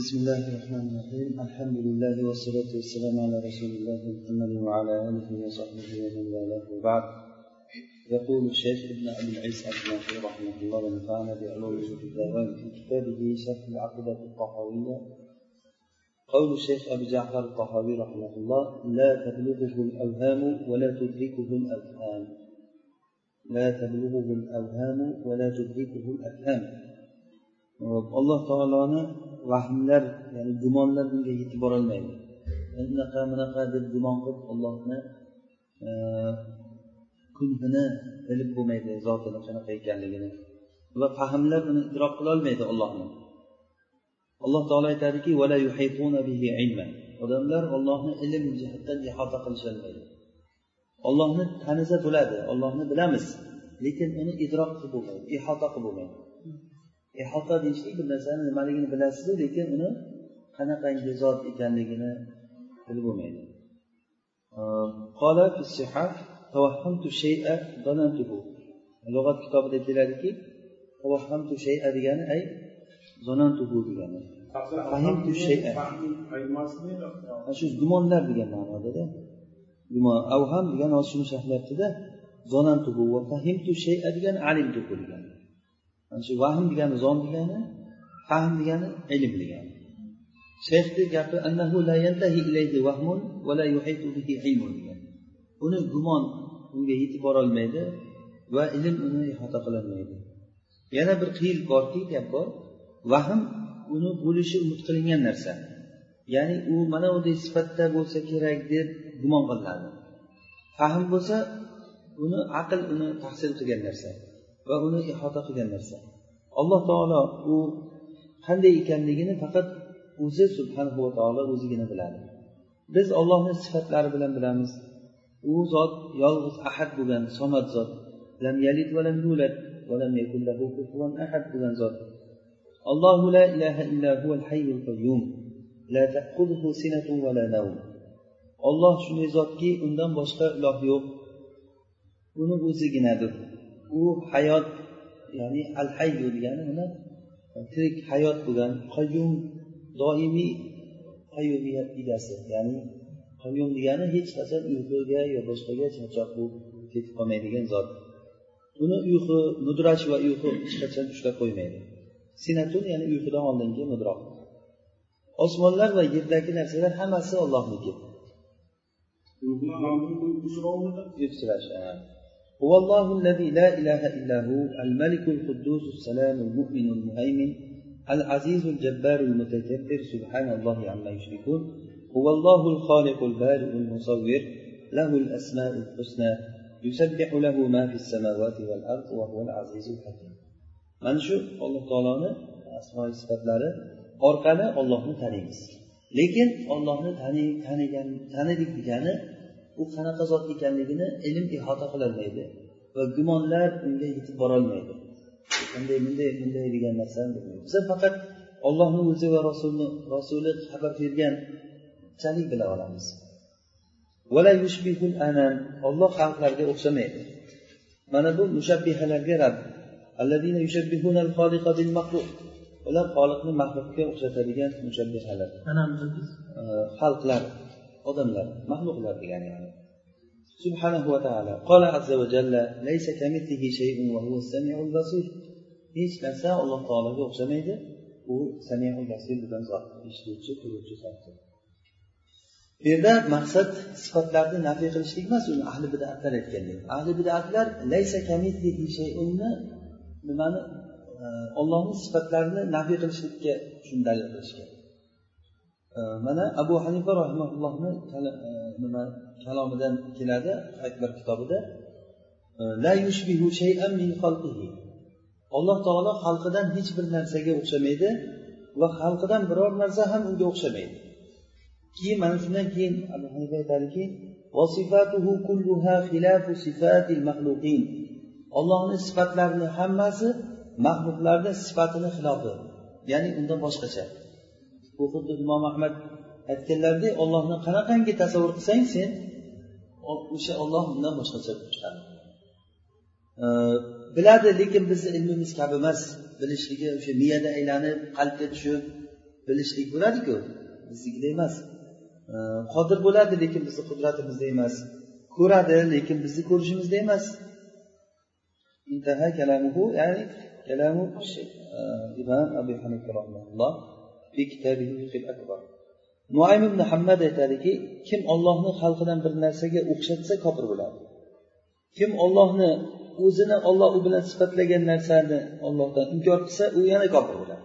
بسم الله الرحمن الرحيم. الحمد لله والصلاة والسلام على رسول الله محمد وعلى آله وصحبه ومن والاه وبعد. يقول الشيخ ابن أبي العز الجناحي رحمه الله ونفعنا بعلومه في الدوام في كتابه شرح العقيدة الطحاوية. قول الشيخ أبي جعفر الطحاوي رحمه الله لا تبلغه الأوهام ولا تدركه الأفهام. لا تبلغه الأوهام ولا تدركه الأفهام. alloh taoloni vahmlar ya'ni gumonlar bunga yetib borolmaydi. Unaqa bunaqa deb gumon qilib ollohni e, kunhini bilib bo'lmaydi zotini qanaqa ekanligini. Va fahmlar uni idrok qilolmaydi ollohni alloh taolo aytadiki odamlar ollohni ilm jihatdan ihota qilisholmaydi ollohni tanisa bo'ladi ollohni bilamiz lekin uni idrok qilib bo'lmaydi ihota qilib bo'lmaydi. Ihota deyishlik bir narsani nimaligini bilasiz lekin uni qanaqangi zot ekanligini bilib bo'lmaydi. Lug'at kitobida keladiki degani ay zonantuhu degani. Shu gumonlar degan ma'nodada. Gumon avham degani hozir shuni sharhlayaptida zonantuhu va fahimtu shay'a degani alimtuhu degani mana shu vahm degani zon degani fahm degani ilm degani. Shayxni gapi annahu la yantahi ilayhi vahmun va la yuhitu bihi ilmun degan uni gumon unga yetib borolmaydi va ilm uni ihota qilolmaydi. Yana bir qiyil borki gap bor vahm uni bo'lishi umid qilingan narsa. Ya'ni u mana bunday sifatda bo'lsa kerak deb gumon qilinadi. Fahm bo'lsa uni aql uni tahsil qilgan narsa. Va uni ihota qilgan narsa. Alloh taolo u qanday ekanligini faqat o'zi subhanva taolo o'zigina biladi. Biz ollohni sifatlari bilan bilamiz. U zot yolg'iz ahad bo'lgan somad zot lam yalid va lam yulad va lam yakun lahu kufuwan ahad bo'lgan zot. Allohu la ilaha illa huval hayyul qayyum. La ta'khudhuhu sinatun va la nawm. Olloh shunday zotki undan boshqa iloh yo'q. Uni o'ziginadir u hayot ya'ni al hayyu degani uni tirik hayot bo'lgan qayyum doimiy qayyumiyat egasi ya'ni qayyum degani hech qachon uyquga yo boshqaga charchoq bo'lib ketib qolmaydigan zot uni uyqu mudrash va uyqu hech qachon ushlab qo'ymaydi sinatun ya'ni uyqudan oldingi mudroq osmonlar va yerdagi narsalar hammasi ollohniki هو الله الذي لا إله إلا هو الملك القدوس السلام المؤمن المهيمن العزيز الجبار المتكبر سبحان الله عما يشركون هو الله الخالق البارئ المصور له الأسماء الحسنى يسبح له ما في السماوات والأرض وهو العزيز الحكيم من شو الله تعالى أسماء sifatlari orqali ollohni taniymiz lekin ollohni tanigan tanidik degani u qanaqa zot ekanligini ilm ihota qilolmaydi va gumonlar unga yetib borolmaydi. Bunday bunday bunday degan narsani biz faqat ollohni o'zi va rasulni rasuli xabar berganchalik bila olamiz. Olloh xalqlarga o'xshamaydi. Mana bu mushabbihalarga rad ular xoliqni maxluqga o'xshatadigan mushabbihalar. Xalqlar odamlar maxluqlar degani. yani سبحانه وتعالى قال عز وجل ليس كمثله شيء وهو السميع البصير hech narsa alloh taologa o'xshamaydi u samiul basir degan zot eshituvchi ko'ruvchi zotdir bu yerda maqsad sifatlarni nafiy qilishlik emas uni ahli bidatlar aytgandek ahli bidatlar laysa kamitlihi shayunni nimani ollohni sifatlarini nafiy qilishlikka shuni dalil qilishgan Mana abu hanifa rahimaullohni e, nima kalomidan keladi akbar kitobida. La yushbihu shay'an min xalqihi. Alloh taolo xalqidan hech bir narsaga o'xshamaydi va xalqidan biror narsa ham unga o'xshamaydi. Keyin mana shundan keyin abu hanifa aytadiki ollohni sifatlarini hammasi maxluqlarni sifatini xilofi ya'ni undan boshqacha. Bu xuddi imom ahmad aytganlaridek ollohni qanaqangi tasavvur qilsang sen o'sha olloh undan boshqacha bo'lib chiqadi biladi lekin bizni ilmimiz kabi emas. Bilishligi o'sha miyada aylanib qalbga tushib bilishlik bo'ladiku. Biznikida emas. Qodir bo'ladi lekin bizni qudratimizda emas. Ko'radi lekin bizni ko'rishimizda emas. Intaha kalamuhu ya'ni kalamu imom abu hanifa rahimahulloh noim nuaym ibn hammad aytadiki kim ollohni xalqidan bir narsaga o'xshatsa kofir bo'ladi. Kim ollohni o'zini olloh u bilan sifatlagan narsani ollohdan inkor qilsa u yana kofir bo'ladi.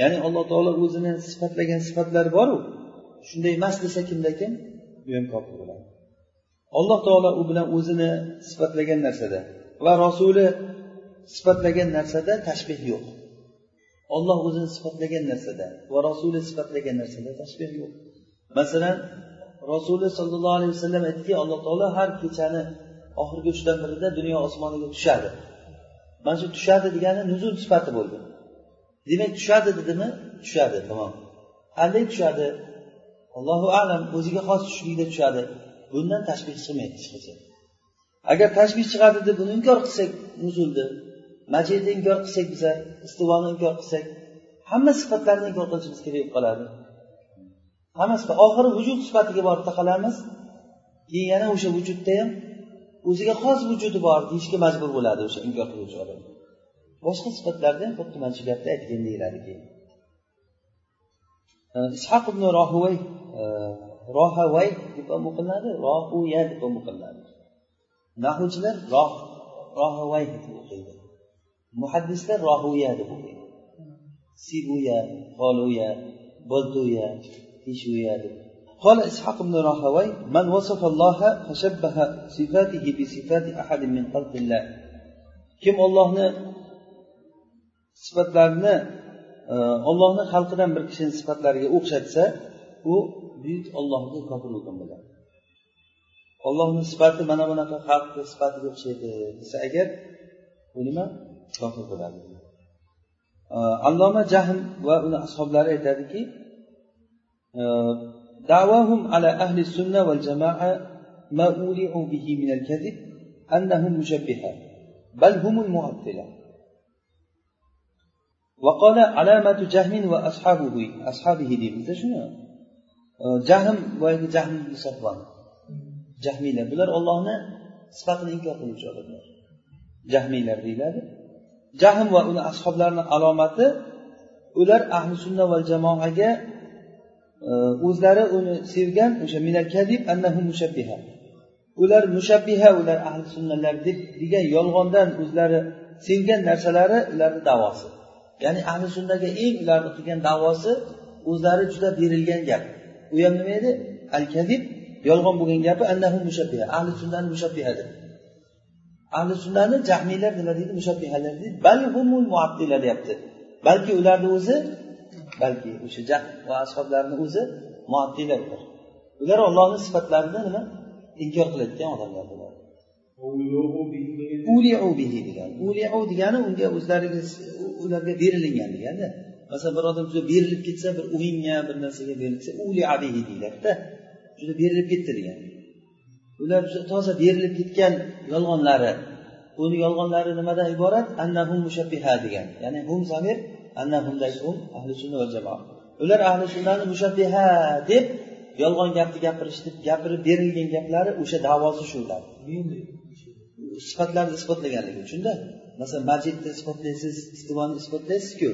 Ya'ni alloh taolo o'zini sifatlagan sifatlari boru shunday emas desa kimda kim? Bu ham kofir bo'ladi. Alloh taolo u bilan o'zini sifatlagan narsada va rasuli sifatlagan narsada tashbeh yo'q. Olloh o'zini sifatlagan narsada va rasuli sifatlagan narsada tashbeh yo'q. Masalan rasuli sollallohu alayhi vasallam aytdiki alloh taolo har kechani oxirgi uchdan birida dunyo osmoniga tushadi. Mana shu tushadi degani nuzul sifati bo'ldi demak tushadi dedimi? Tushadi tamom. Qanday tushadi? Allohu alam o'ziga xos tushlikda tushadi. Bundan tashbih chiqmaydi hech qachon. Agar tashbih chiqadi deb buni inkor qilsak nuzulni majidni inkor qilsak biza istivoni inkor qilsak hamma sifatlarni inkor qilishimiz kerak bo'lib qoladi. Hamma sifat oxiri vujud sifatiga borib taqalamiz. Keyin yana o'sha vujudda ham o'ziga xos vujudi bor deyishga majbur bo'ladi o'sha inkor qiluvchi odam. Boshqa sifatlarda ham xuddi mana shu gapni aytgan deyiladi keyin. Ishoq ibn rohuvay e, rohavay deb ham o'qilinadi rohuya deb ham o'qilinadi. Nahuvchilar rohavay deb o'qiydi. muhaddislar rohuya deb o'qiydi sibuya qoluya boltuya tishuya deb قال إسحاق بن راهوي من وصف الله فشبه صفاته بصفات أحد من خلق الله kim ollohni sifatlarini ollohni xalqidan bir kishini sifatlariga o'xshatsa u buyuk ollohga kofir bo'lgan bo'ladi ollohni sifati mana bunaqa xalqni sifatiga o'xshaydi desa agar u nima Kofir bo'ladi alloma jahm va uni ashoblari aytadiki دعواهم على أهل السنة والجماعة ما أولعوا به من الكذب أنهم مشبهة بل هم المعطلة وقال علامة جهم وأصحابه أصحابه دي شنو jahm boyagi jahm safvon jahmiylar bular ollohni sifatini inkor qiluvchi odamlar jahmiylar deyiladi jahm va uni ashoblarini alomati ular ahli sunna va jamoaga e, o'zlari uni sevgan o'sha minal kadib annahu mushabbiha. Ular mushabbiha ular ahli sunnalar deb degan yolg'ondan o'zlari sevgan narsalari ularni davosi. Ya'ni ahli sunnaga eng ularni qilgan davosi o'zlari juda berilgan gap. U ham nima edi? Al kadib yolg'on bo'lgan gapi annahu mushabbiha ahli sunnani mushabbiha deb. Ahli sunnani jahmiylar nima deydi? Mushabbihalar deydi. Balhumul muattila deyapti. Balki ularni o'zi balki o'sha jahm va ashoblarni o'zi muattila ular ular ollohni sifatlarini nima? Inkor qiladigan odamlar bo'ladi. Uliu degani. Unga o'zlariga ularga berilingan deganda. Masalan bir odam juda berilib ketsa bir o'yinga bir narsaga berilsa uli abihi deyiladi juda berilib ketdi degan ular toza berilib ketgan yolg'onlari. Uni yolg'onlari nimadan iborat? Annahum mushabbiha degan. Ya'ni hum zamir annahumdagi hum ahli sunna va jamoa ular ahli sunnani mushabbiha deb yolg'on gapni gapirishdi gapirib berilgan gaplari o'sha davosi shu ular sifatlarni isbotlaganligi uchunda masalan majidni isbotlaysiz istivoni isbotlaysizku.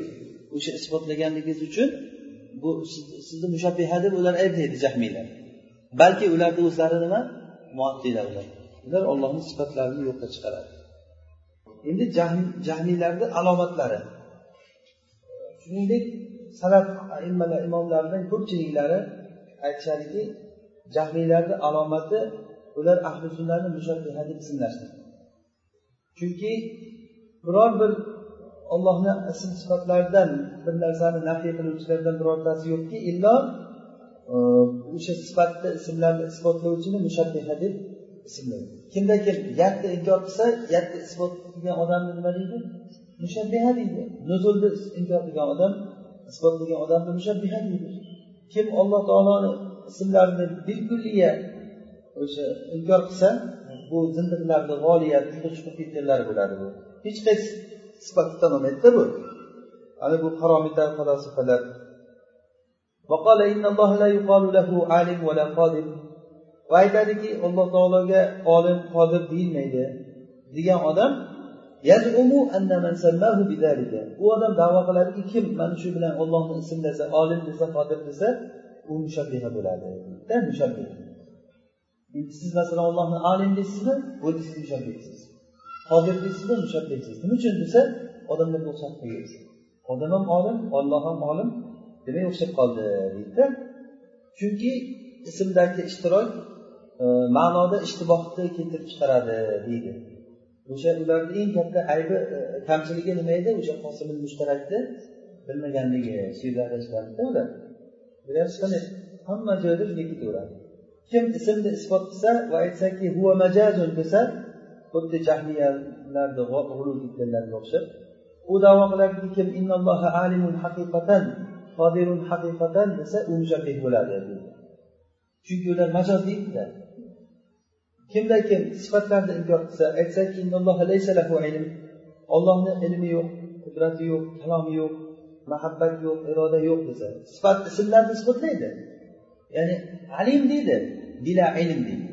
O'sha isbotlaganligingiz uchun bu sizni mushabbiha deb ular aytmaydi jahmiylar. Balki ularni o'zlari nima muattila ular ular ollohni sifatlarini yo'qqa chiqaradi. Endi jahmiylarni alomatlari. Shuningdek salaf imomlaridan ko'pchiliklari aytishadiki jahmiylarni alomati ular ahli sunnani mushabbiha deb ismlashdi chunki biror bir ollohni ism sifatlaridan bir narsani nafiy qiluvchilardan birortasi yo'qki illo o'sha sifatni ismlarni isbotlovchini mushabbiha deb ismlaydi. Kimda kim yatni inkor qilsa yatni isbot qilgan odamni nima deydi? Mushabbiha deydi. Nuzulni inkor qilgan odam isbotlagan odamni mushabbiha deydi. Kim alloh taoloni ismlarini bilkulliya o'sha inkor qilsa bu zindiqlarni g'oliyat chiqib ketganlari bo'ladi bu. Hech qaysi sifatni tan olmaydida bu. Ana bu qaromita falosifalar va aytadiki alloh taologa olim qodir deyilmaydi degan odam u odam davo qiladiki kim mana shu bilan ollohni desa, olim desa qodir desa u mushabbiha bo'ladi. Mushabbih. Siz masalan ollohni alim deysizmi bu siz mushabbihsiz qodir deysizmi mushabbihsiz nima uchun desa odamlar o'xshatib qo'yyapsiz odam ham olim olloh ham olim demak o'xshab qoldi deydida. Chunki ismdagi ishtirok e, ma'noda ishtibohni keltirib chiqaradi deydi. O'sha ularni eng katta aybi e, kamchiligi nima edi? O'sha qosimil mushtarakni bilmaganligi shu yerda adashganida ular hamma joyda shunday ketaveradi. Kim ismni isbot qilsa va aytsaki huva majazun desa xuddi jahmiyalarni ketganlarga o'xshab u davo qiladiki kim innalloha alimun haqiqatan qodirun haqiqatan desa u mushabbih bo'ladi chunki ular majoz deydida kimda kim sifatlarni inkor qilsa aytsaki ollohni ilmi yo'q qudrati yo'q kalomi yo'q muhabbat yo'q iroda yo'q desa sifat ismlarni isbotlaydi. Ya'ni alim deydi bila ilm deydi.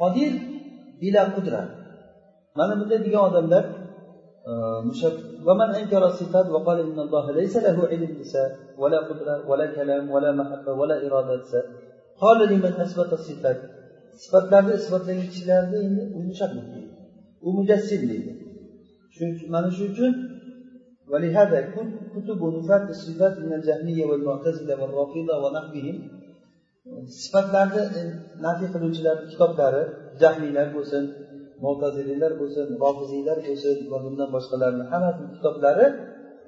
Qodir bila qudrat. Mana bunday degan odamlar e, ومن أنكر الصفات وقال إن الله ليس له علم لسان ولا قدرة ولا كلام ولا محبة ولا إرادة قال لمن أثبت الصفات sifatlarni isbotlagan kishilarni endi u mushabbih deydi u mujassim deydi mana shu uchun ولهذا كتب نفاة الصفات من الجهمية والمعتزلة والرافضة ونحوهم sifatlarni nafiy qiluvchilarni kitoblari jahmiylar bo'lsin mo'taziliylar bo'lsin rofiziylar bo'lsin va bundan boshqalarni hammasini kitoblari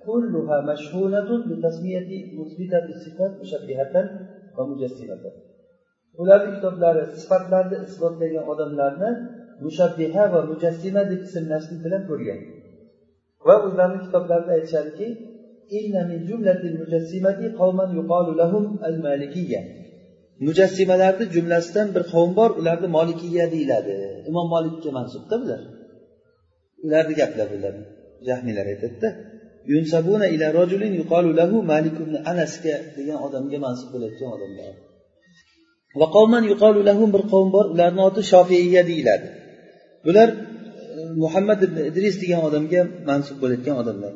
كلها مشهونة بتسمية مثبتة الصفات مشبهة ومجسمة ularni kitoblari sifatlarni isbotlagan odamlarni mushabbiha va mujassima deb ismlashni bilan ko'rgan va ularni kitoblarida aytishadiki mujassimalarni jumlasidan bir qavm bor ularni molikiya deyiladi. Imom molikka mansubda bular. Ularni gaplari bular jahmiylar aytadida yunsabuna ila rajulin yuqalu lahu malik ibn anasga degan odamga mansub bo'layotgan odamlar. Va qavman yuqalu lahum bir qavm bor ularni oti shofiya deyiladi. Bular muhammad ibn idris degan odamga mansub bo'layotgan odamlar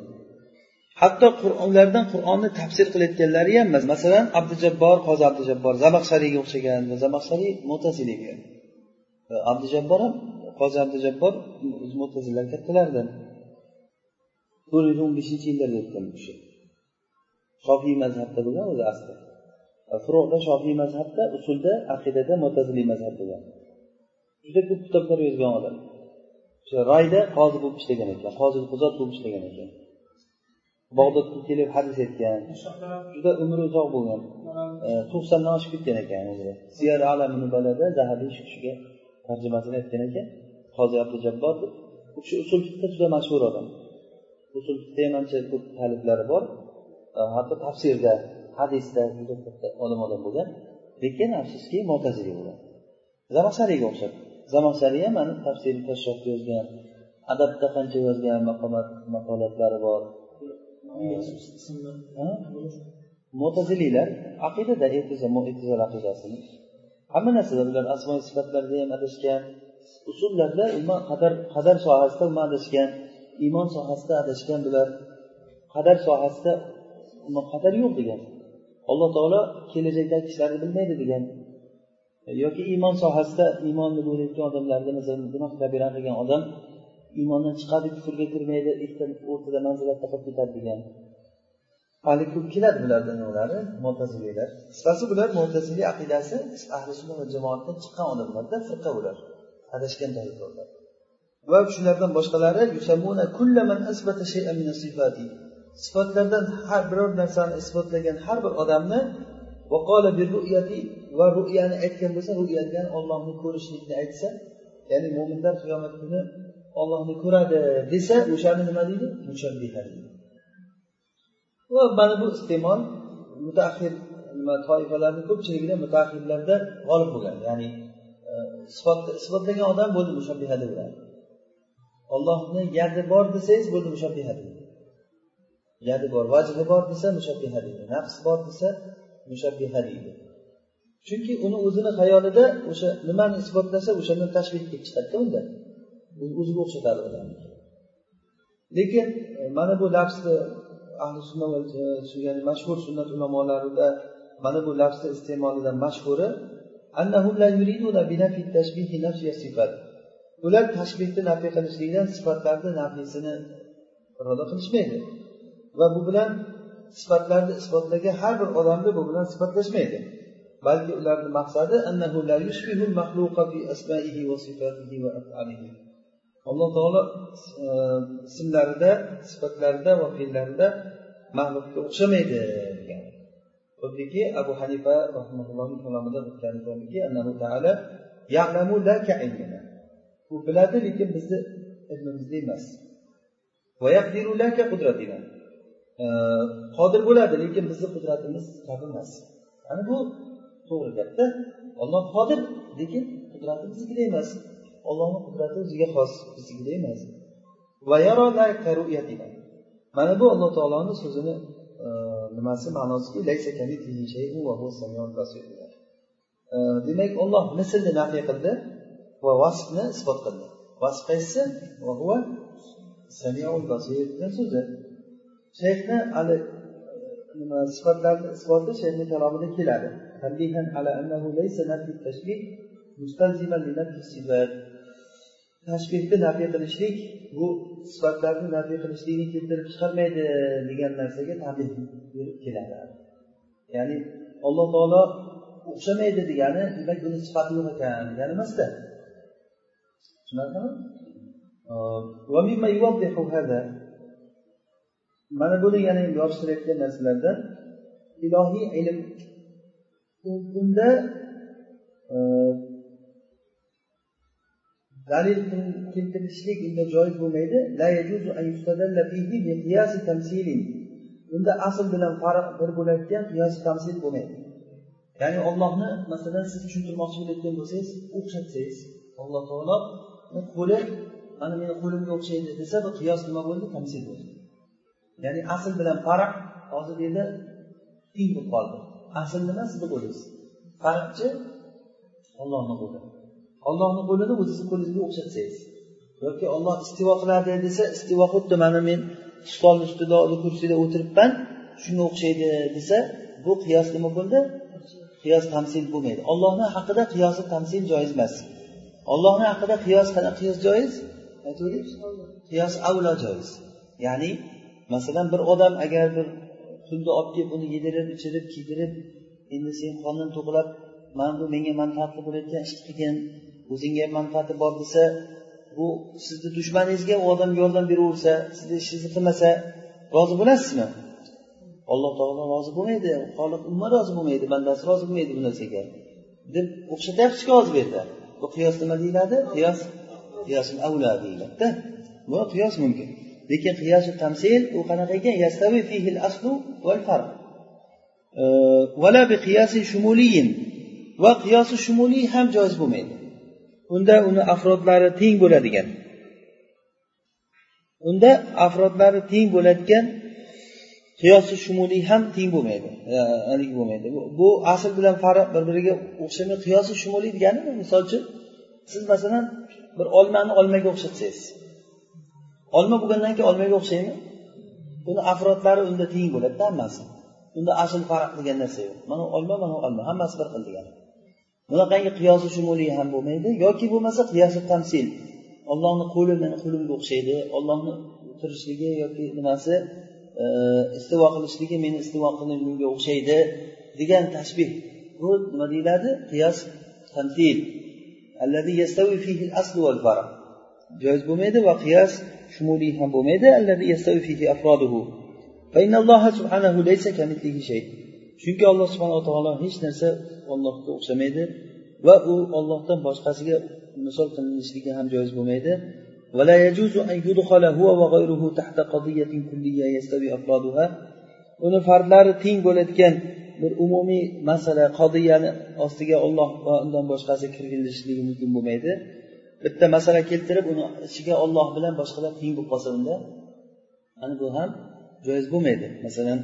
hatto qur'onlardan qur'onni tafsir qilayotganlari ham masalan abdujabbor qozi abdujabbor zamaxshariyga o'xshagan zamaxshariy mo'tazilaga e, abdujabbor ham qozi abdujabbor mo'tazilar kattalaridan to'rt yuz o'n beshinchi yillarda o'tgan bu kishi. Shofiy mazhabda bo'lgan o'zi asli. E, Furuqda shofiy mazhabda usulda aqidada mo'taziliy mazhab bo'lgan. Juda ko'p kitoblar yozgan odam. O'sha royda qozi bo'lib ishlagan ekan qozi quzot bo'lib ishlagan ekan. Bog'dodga kelib hadis aytgan. Juda umri uzoq bo'lgan. To'qsondan oshib ketgan ekan umri siyar balada zahabiy shu kishiga tarjimasini aytgan ekan. Qozi abdujabbor deb u kishi usul fiqda juda mashhur odam. Usul fiqda ham ancha ko'p taliflari bor. Hatto tafsirda hadisda juda katta olim odam bo'lgan. Lekin afsuski mo'taziliy bo'lgan. Zamaxshariyga o'xshab. Zamaxshariy ham mana tafsir kashshofni yozgan adabda qancha yozgan maqomat maqolatlari bor mo'taziliylar aqidada e'tizol aqidasini hamma narsada ular asmo sifatlarda ham adashgan usullarda umuman qadar qadar sohasida umuman adashgan iymon sohasida adashgan bular. Qadar sohasida qadar yo'q degan. Alloh taolo kelajakdagi ishlarni bilmaydi degan. Yoki iymon sohasida iymonni bo'layotgan odamlarga masalan gunoh kabira qilgan odam iymondan chiqadi kufrga kirmaydi o'rtada manzilatda qolib ketadi degan. Hali ko'p keladi bulardan nimalari mo'taziliylar qisqasi bular mo'taziliy aqidasi ahli sunna va jamoatdan chiqqan odamlarda firqa bular. Adashgan tariqalar va shulardan boshqalari sifatlardan har biror narsani isbotlagan har bir odamni va ru'yani aytgan bo'lsa ru'ya degani ollohni ko'rishlikni aytsa ya'ni mo'minlar qiyomat kuni ollohni ko'radi desa o'shani nima deydi? Mushabbiha deydi. Va mana bu iste'mol mutaaxir toifalarni ko'pchiligida mutaaxirlarda g'olib bo'lgan. Ya'ni e, isbotlagan odam bo'ldi mushabbiha deyiladi ollohni yadi bor desangiz bo'ldi mushabbiha deydi yadi bor vajhi bor desa mushabbiha deydi nafs bor desa mushabbiha deydi chunki uni o'zini xayolida o'sha nimani isbotlasa o'shandan tashbih kelib chiqadida unda. O'ziga o'xshatadi odamni lekin e, mana bu lafzni ahli e, sunna ya'ni mashhur sunnat ulamolarida mana bu lafzni iste'molidan mashhuri ular tashbihni nafiy qilishlikdan sifatlarni nafisini iroda qilishmaydi va bu bilan sifatlarni isbotlagan har bir odamni bu bilan sifatlashmaydi. Balki ularni maqsadi alloh taolo e, ismlarida sifatlarida va fe'llarida maxluqqa o'xshamaydi degan. Xuddiki abu hanifa rahimahullohni kalomida u biladi lekin bizni ilmimizda emas. E, qodir bo'ladi lekin bizni qudratimiz kabi emas. Ana bu to'g'ri gapda olloh qodir lekin qudratimiz biznikida emas. Ollohni qudrati o'ziga xos biznikida emas. Mana bu alloh taoloni so'zini e, nimasi ma'nosiki? E, demak olloh mislni nafiy qildi va vasfni isbot qildi. Vasf qaysisi so'zi shayxni hali e, nima sifatlarni isboti shayxni kalomida keladi. Tashbehni nafiy qilishlik bu sifatlarni nafiy qilishlikni keltirib chiqarmaydi degan narsaga tabih berib keladi. Ya'ni alloh taolo o'xshamaydi degani demak buni sifati yo'q ekan degani emasda. Tushunarlimi? Mana buni yana yorishtirayotgan narsalardan ilohiy ilm unda e, dalil keltirishlik unda joiz bo'lmaydi. Unda asl bilan farq bir bo'ladigan qiyos tamsil bo'lmaydi. Ya'ni ollohni masalan siz tushuntirmoqchi bo'layotgan bo'lsangiz o'xshatsangiz alloh taolo qo'li mana meni qo'limga o'xshaydi desa bu qiyos nima bo'ldi? Tamsil bo'ldi. Ya'ni asl bilan farq hozir endi teng bo'lib qoldi. Asl nima? Sizni qo'lingiz. Farqchi ollohni qo'li. Ollohni qo'lini o'zizni qo'lingizga o'xshatsangiz yoki olloh istivo qiladi desa istivo xuddi mana men stolni ustida kursida o'tiribman shunga o'xshaydi desa bu qiyos nima bo'ldi? Qiyos tamsil bo'lmaydi. Ollohni haqida qiyosi tamsil joiz emas. Ollohni haqida qiyos qanaqa qiyos joiz? Aytavering qiyos avlo joiz. Ya'ni masalan bir odam agar bir pulni olib kelib uni yedirib ichirib kiydirib endi sen qonin to'qlab mana bu menga manfaatli bo'layotgan ish qilgin o'zingga ham manfaati bor desa bu sizni dushmaningizga u odam yordam beraversa sizni ishingizni qilmasa rozi bo'lasizmi? Alloh taolo rozi bo'lmaydi. Xoliq umma rozi bo'lmaydi bandasi rozi bo'lmaydi bu narsaga. Deb o'xshatyapmizku hozir bu yerda? Bu qiyos nima deyiladi? Qiyos qiyos avla deyiladida. Bu qiyos mumkin. Lekin qiyosi tamsil u qanaqa ekan? Yastavi fihil aslu val farq. Vala bi qiyasi shumuliyin. Va qiyosi shumuliy ham joiz bo'lmaydi. Unda uni afrodlari teng bo'ladigan. Unda afrodlari teng bo'ladigan qiyosi shumuliy ham teng bo'lmaydi. Haligi bo'lmaydi. Bu asl bilan farq bir biriga o'xshamay qiyosi shumuliy degani misol uchun siz masalan bir olmani olmaga o'xshatsangiz olma bo'lgandan keyin olmaga o'xshaymi? Buni afrodlari unda teng bo'ladida hammasi. Unda asl farq qilgan narsa yo'q. Mana olma mana olma. Hammasi bir xil degani. Bunaqangi qiyosi shumuliy ham bo'lmaydi yoki bo'lmasa qiyosi tamsil. Ollohni qo'li meni qo'limga o'xshaydi ollohni turishligi yoki nimasi e, istivo qilishligi meni istivo qilimimga o'xshaydi degan tashbih. Bu nima deyiladi? Qiyos tamsil joiz bo'lmaydi va qiyos shumuliy ham bo'lmaydi. Chunki alloh subhanava taolo hech narsa ollohga o'xshamaydi va u ollohdan boshqasiga misol qilinishligi ham joiz bo'lmaydi. Uni fardlari teng bo'ladigan bir umumiy masala qodiyani ostiga olloh va undan boshqasi kirgizilishligi mumkin bo'lmaydi. Bitta masala keltirib uni ichiga olloh bilan boshqalar teng bo'lib qolsa unda ana bu ham joiz bo'lmaydi. Masalan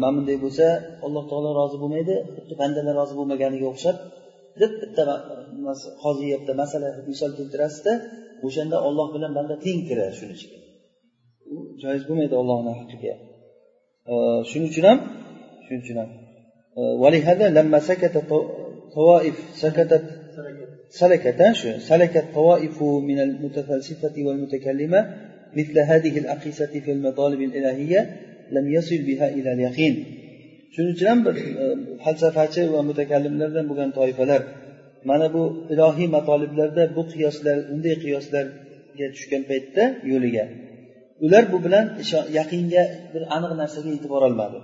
mana bunday bo'lsa alloh taolo rozi bo'lmaydi xuddi bandalar rozi bo'lmaganiga o'xshab deb bitta hozir yerda masala misol keltirasizda o'shanda olloh bilan banda teng kiradi shuning ichiga u joiz bo'lmaydi ollohni haqqiga shuning uchun ham shuning uchun ham ولهذا لما سكت طوائف سكتت سلكت شو سلكت طوائف من المتفلسفة والمتكلمة مثل هذه الأقيسة في المطالب الإلهية lam yasil biha ila yaqin. Shuning uchun ham bir e, falsafachi va mutakallimlardan bo'lgan toifalar? Mana bu ilohiy matoliblarda bu qiyoslar bunday qiyoslarga tushgan paytda yo'liga. Ular bu bilan yaqinga bir aniq narsaga yetib borolmadi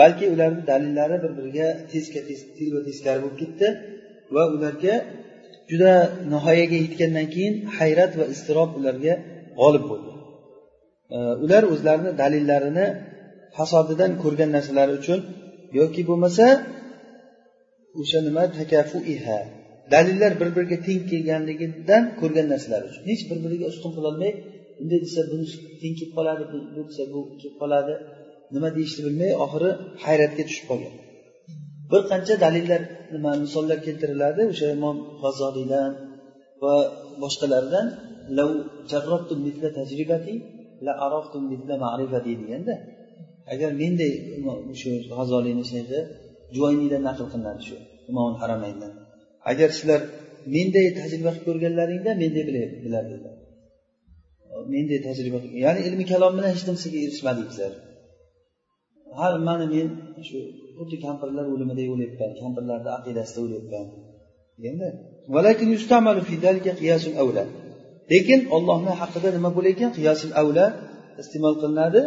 balki ularni dalillari bir biriga tezka tezba teskari bo'lib ketdi va ularga juda nihoyaga yetgandan keyin hayrat va iztirob ularga g'olib bo'ldi. Ular o'zlarini dalillarini fasodidan ko'rgan narsalari uchun yoki bo'lmasa o'sha nima takafuiha dalillar bir biriga teng kelganligidan ko'rgan narsalar uchun. Hech bir biriga ustun qilolmay bunday desa buni teng kelib qoladi bu desa bu kelib qoladi nima deyishni bilmay oxiri hayratga tushib qolgan. Bir qancha dalillar nima misollar keltiriladi o'sha imom g'azzoliydan va boshqalardan ma'rifa deganda agar menday shu g'azoliyni shayxi juvayniydan naql qilinadi shu imom haramayndan. Agar sizlar menday tajriba qilib ko'rganlaringda menday bilar dedilar. Menday tajriba ya'ni ilmi kalom bilan hech narsaga erishmadik bizlar har mana men shu xuddi kampirlar o'limidek o'layapman kampirlarni aqidasida o'layapman. Deganda lekin ollohni haqida nima bo'lar ekan qiyosil avla iste'mol qilinadi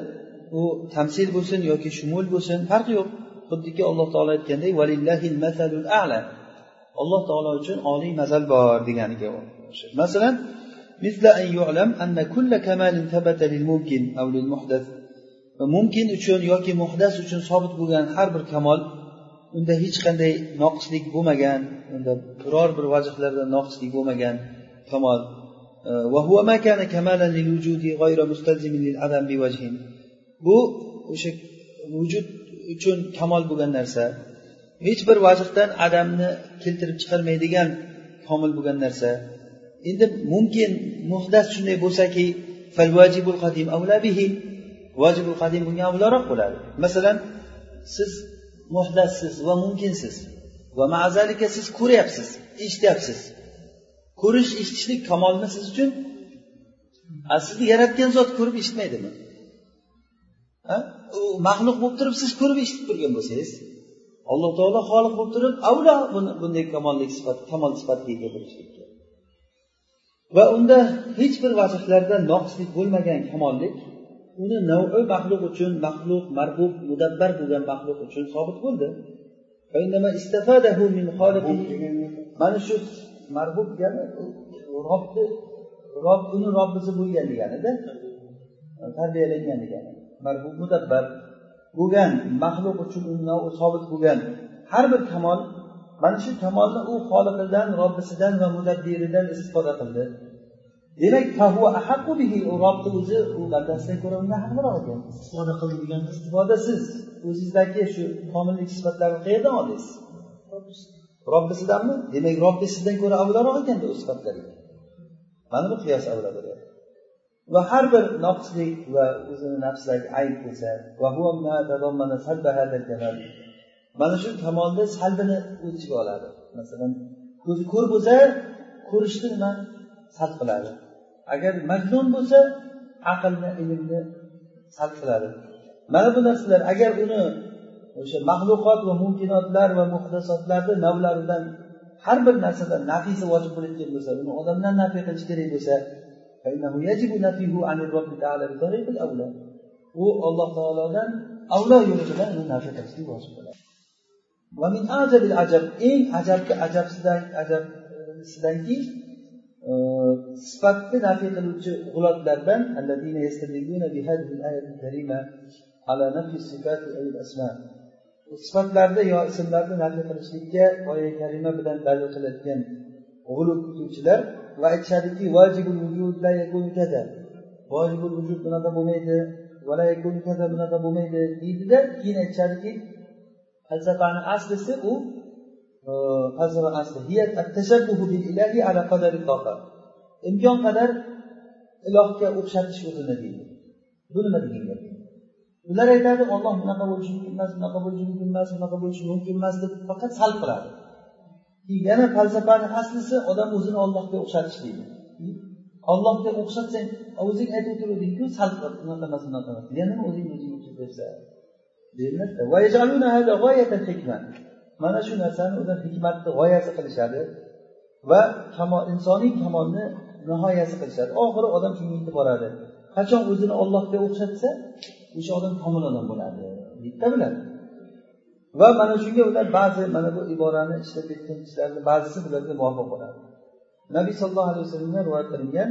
u tamsil bo'lsin yoki shumul bo'lsin farqi yo'q xuddiki alloh taolo aytganday ala alloh taolo uchun oliy mazal bor deganiga masalan مثل أن يعلم أن كل كمال ثبت للممكن أو للمحدث mumkin uchun yoki muhdas uchun sobit bo'lgan har bir kamol unda hech qanday noqislik bo'lmagan unda biror bir vajhlarda noqislik bo'lmagan kamol وهو ما كان كمالا للوجود غير مستلزم للعدم بوجه bu o'sha vujud uchun kamol bo'lgan narsa. Hech bir vajhdan adamni keltirib chiqarmaydigan komil bo'lgan narsa. Endi mumkin muhdas shunday bo'lsaki vojibul qadim bunga avloroq bo'ladi. Masalan siz muhdassiz va mumkinsiz va mazalika siz ko'ryapsiz eshityapsiz. Ko'rish eshitishlik kamolmi siz uchun sizni yaratgan zot ko'rib eshitmaydimi? U maxluq bo'lib turib siz ko'rib eshitib turgan bo'lsangiz alloh taolo xoliq bo'lib turib avlo bunday kamollik sifat kamol sifatga ega bo'lishlikka va unda hech bir vaziflarda noqislik bo'lmagan kamollik uni navi maxluq uchun maxluq marbub mudabbar bo'lgan maxluq uchun sobit bo'ldi. Mana shu marbub degani robni rob uni robbisi bo'lgan deganida tarbiyalangan degani. Marbub mudabbar bo'lgan maxluq uchun sobit bo'lgan har bir kamol mana shu kamolni u xoliqidan robbisidan va mudabbiridan istifoda qildi. Demak robni o'zi u bandasidan ko'ra undan haqliroq ekan istifoda qildi deganda istifoda siz o'zingizdagi shu komillik sifatlarni qayerdan oldingiz? Robbisidanmi demak robbisidan ko'ra avvalroq ekanda u sifatlariga. Mana bu qiyos avlo bo'lyapti. Va har bir noqislik va o'zini nafsidagi ayb bo'lsa mana shu kamolni salbini o'z ichiga oladi. Masalan ko'zi ko'r bo'lsa ko'rishni nima sarf qiladi. Agar majnun bo'lsa aqlni ilmni sal qiladi. Mana bu narsalar agar uni o'sha maxluqot va mumkinotlar va muhdasotlarni navlaridan har bir narsadan nafisi vojib bo'layotgan bo'lsa uni odamdan nafiy qilish kerak bo'lsa u alloh taolodan avlo yo'li bilan uni nafiy qilishlik vojib bo'ladi. Eng ajabki ajabsidan ajabsidanki e, sifatni nafiy qiluvchi g'ulotlardan sifatlarni yo ismlarni nafiy qilishlikka oyat karima bilan dalil qiladigan g'ulub qiluvchilar va aytishadiki vojibul vujud vojibul vujud bunaqa bo'lmaydi. Bunaqa bo'lmaydi. deydida keyin aytishadiki falsafani aslisi u e, falsafa asli imkon qadar ilohga o'xshatish o'zini deydi. Bu nima degan gap ular aytadi olloh bunaqa bo'lishi mumkin emas bunaqa bo'lishi mumkin emas bunaqa bo'lishi mumkin emas deb faqat salb qiladi. Yana falsafani aslisi odam o'zini ollohga o'xshatish deydi. Ollohga o'xshatsang o'zing aytib o'tiruvdingku sal unaqa emas bunaqa emas. Yana o'zingni o'zing o'xshatyapsan mana shu narsani o'zi hikmatni g'oyasi qilishadi va insoniy kamolni nihoyasi qilishadi. Oxiri odam shunga yetib boradi qachon o'zini ollohga o'xshatsa o'sha odam komil odam bo'ladi bitta biladi va mana shunga ular ba'zi mana bu iborani ishlab ketgan kishilarni ba'zisi bularga muvofiq bo'ladi. Nabiy sollallohu alayhi vasallamdan rivoyat qilingan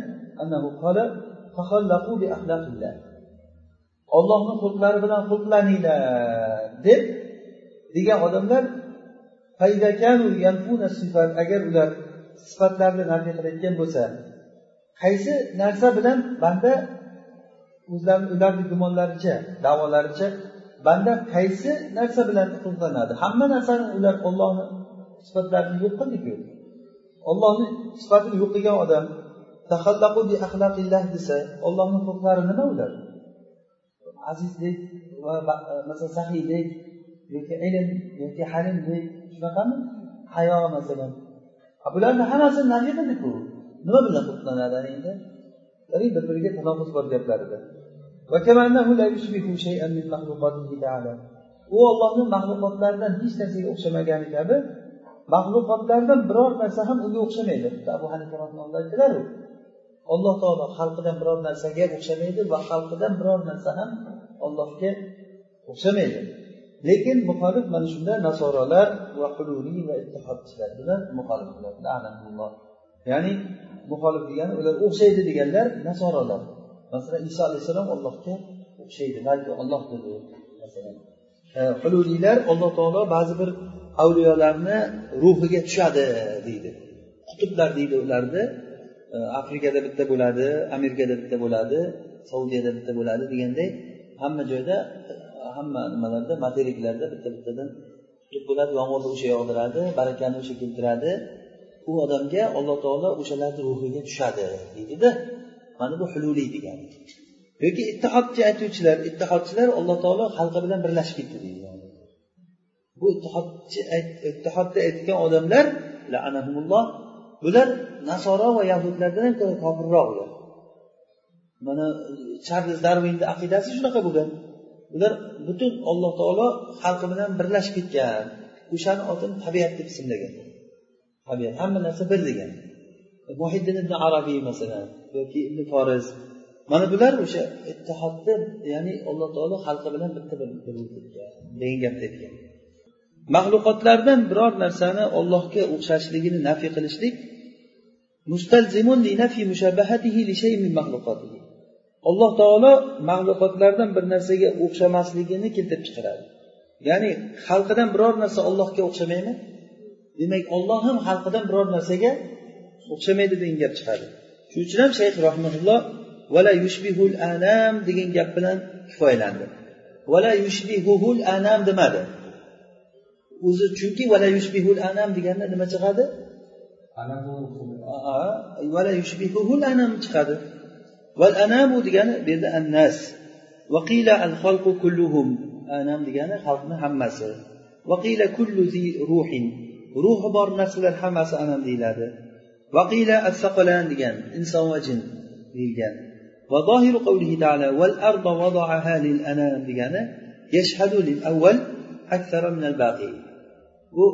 ollohni xulqlari bilan xulqlaninglar deb degan odamlar agar ular sifatlarni nafiy qilayotgan bo'lsa qaysi narsa bilan banda o'zlarini ularni gumonlaricha davolaricha banda qaysi narsa bilan qullanadi hamma narsani ular ollohni sifatlarini yo'q qildiku ollohni sifatini yo'q qilgan odam desa ollohni xulqlari nima ular? Azizlik va masalan saxiylik yoki ilm yoki halimlik shunaqami? Hayo masalan. Bularni hammasini nafiy qildiku nima bilan xulqlanadi endi? Bir biriga tanofus bor gaplarida. U ollohni maxluqotlaridan hech narsaga o'xshamagani kabi maxluqotlardan biror narsa ham unga o'xshamaydi. Abu hanifa aytdilaru alloh taolo xalqidan biror narsaga o'xshamaydi va xalqidan biror narsa ham ollohga o'xshamaydi. Lekin muxolif mana shunda nasorolar va hululiy va ittihodchilar bilan muxolif ya'ni muxolif degani ular o'xshaydi deganlar nasorolar. Masalan iso alayhissalom ollohga o'xshaydi balki olloh dedi masalan. Hululiylar alloh taolo ba'zi bir avliyolarni ruhiga tushadi deydi. Qutblar deydi ularni. Afrikada bitta bo'ladi amerikada bitta bo'ladi saudiyada bitta bo'ladi deganday hamma joyda hamma nimalarda materiklarda bitta bittadan qutb bo'ladi yomg'irni o'sha yog'diradi barakani o'sha keltiradi. U odamga alloh taolo o'shalarni ruhiga tushadi deydida. Mana bu hululiy degani. Yoki ittihodchi aytuvchilar ittihodchilar alloh taolo xalqi bilan birlashib ketdi deydi. Bu ittihodchi ittihodda aytgan odamlar bular nasoro va yahudlardan ham ko'ra kofirroq ular. Mana charlz darvinni aqidasi shunaqa bo'lgan. Ular butun alloh taolo xalqi bilan birlashib ketgan o'shani otini tabiat deb ismlagan. Tabiat hamma narsa bir degan. Muhiddin ibn arabiy masalan yoki ibn foriz mana bular o'sha ittihodni ya'ni alloh taolo xalqi bilan bitta degan gapni aytgan. Maxluqotlardan biror narsani ollohga o'xshashligini nafiy qilishlik alloh taolo maxluqotlardan bir narsaga o'xshamasligini keltirib chiqaradi. Ya'ni xalqidan biror narsa ollohga o'xshamaymi? Demak olloh ham xalqidan biror narsaga o'xshamaydi degan gap chiqadi. Shuning uchun ham shayx rahmatulloh vala yushbihul anam degan gap bilan kifoyalandi vala yushbihuhul anam demadi. O'zi chunki vala yushbihul anam deganda nima chiqadi? Vala yushbihuhul anam chiqadi. Val anamu degani bu yerda annas vaqila al xalqu kulluhum anam degani xalqni hammasi. Vaqila kullu zi ruhin ruhi bor narsalar hammasi anam deyiladi وقيل الثقلان degan inson va jin deyilgan va zohiru qavlihi taala val arda vada'aha lil anam degani yashhadu lil avval aksara min al baqi bu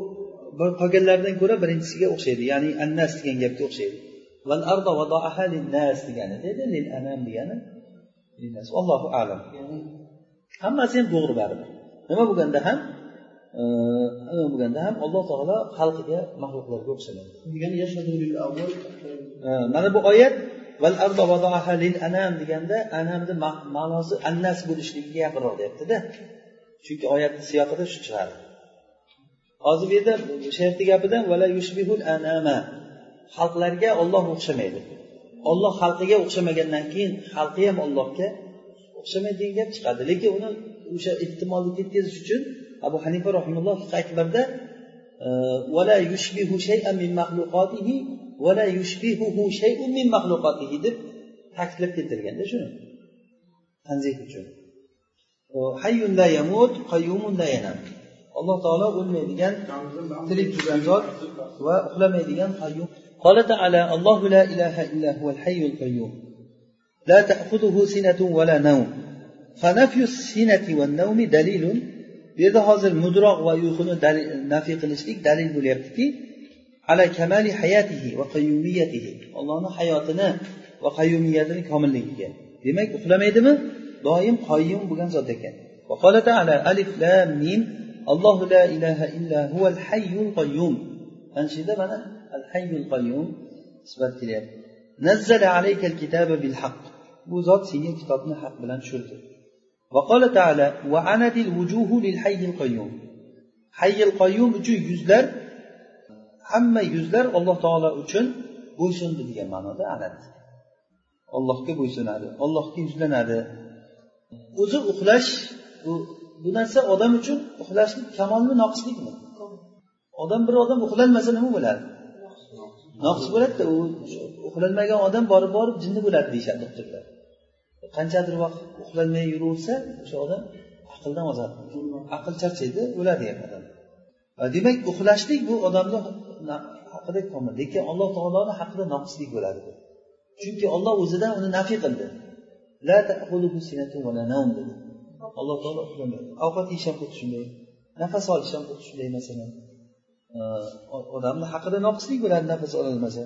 qolganlardan ko'ra birinchisiga o'xshaydi ya'ni annas degan gapga o'xshaydi val arda vada'aha lin nas degani dedi lil anam degani allohu alam hammasi ham to'g'ri baribir nima bo'lganda ham nima bo'lganda ham alloh taolo xalqiga maxluqlarga o'xshamaydi. Mana bu oyat deganda anamni ma'nosi annas bo'lishligiga yaqinroq deyaptida. Chunki oyatni siyoqida shu chiqadi. Hozir bu yerda shayxni yushbihul anama xalqlarga olloh o'xshamaydi. Olloh xalqiga o'xshamagandan keyin xalqi ham ollohga o'xshamaydigan gap chiqadi. Lekin uni o'sha ehtimolni ketkazish uchun abu hanifa rahimulloh aytdilarda deb ta'kidlab keltirganda shuni tanzih uchun hayyun la yamut qayyumun la yanam alloh taolo o'lmaydigan tirik turgan zot va uxlamaydigan qayyum قال تعالى الله لا إله إلا هو الحي القيوم لا تأخذه سنة ولا نوم فنفي السنة والنوم دليل bu yerda hozir mudroq va uyquni nafiy qilishlik dalil bo'lyaptiki ala kamali hayatihi va qayyumiyatihi allohni hayotini va qayyumiyatini komilligiga demak uxlamaydimi doim qoyim bo'lgan zot ekan وقال تعالى ألف لام ميم الله لا إله إلا هو الحي القيوم أنشد mana الحي القيوم sifat kelyapti نزل عليك الكتاب بالحق bu zot senga kitobni haq bilan tushirdi وقال تعالى وعنت الوجوه للحي القيوم حي القيوم uchun yuzlar hamma yuzlar alloh taolo uchun bo'ysundi degan ma'noda anat ollohga bo'ysunadi ollohga yuzlanadi o'zi uxlash bu bu narsa odam uchun uxlashlik kamolmi noqislikmi odam bir odam uxlolmasa nima bo'ladi noqis bo'ladida u uxlolmagan odam borib borib jinni bo'ladi deyishadi doktorlar qanchadir vaqt uxlolmay yuraversa o'sha odam aqldan ozadi aql charchaydi o'ladi ham odam demak uxlashlik bu odamni haqida komil lekin alloh taoloni haqida noqislik bo'ladi chunki olloh o'zidan uni nafiy qildi alloh taolo uxlamaydi ovqat yeyish ham xuddi shunday nafas olish ham xuddi shunday masalan odamni haqida noqislik bo'ladi nafas ololmasa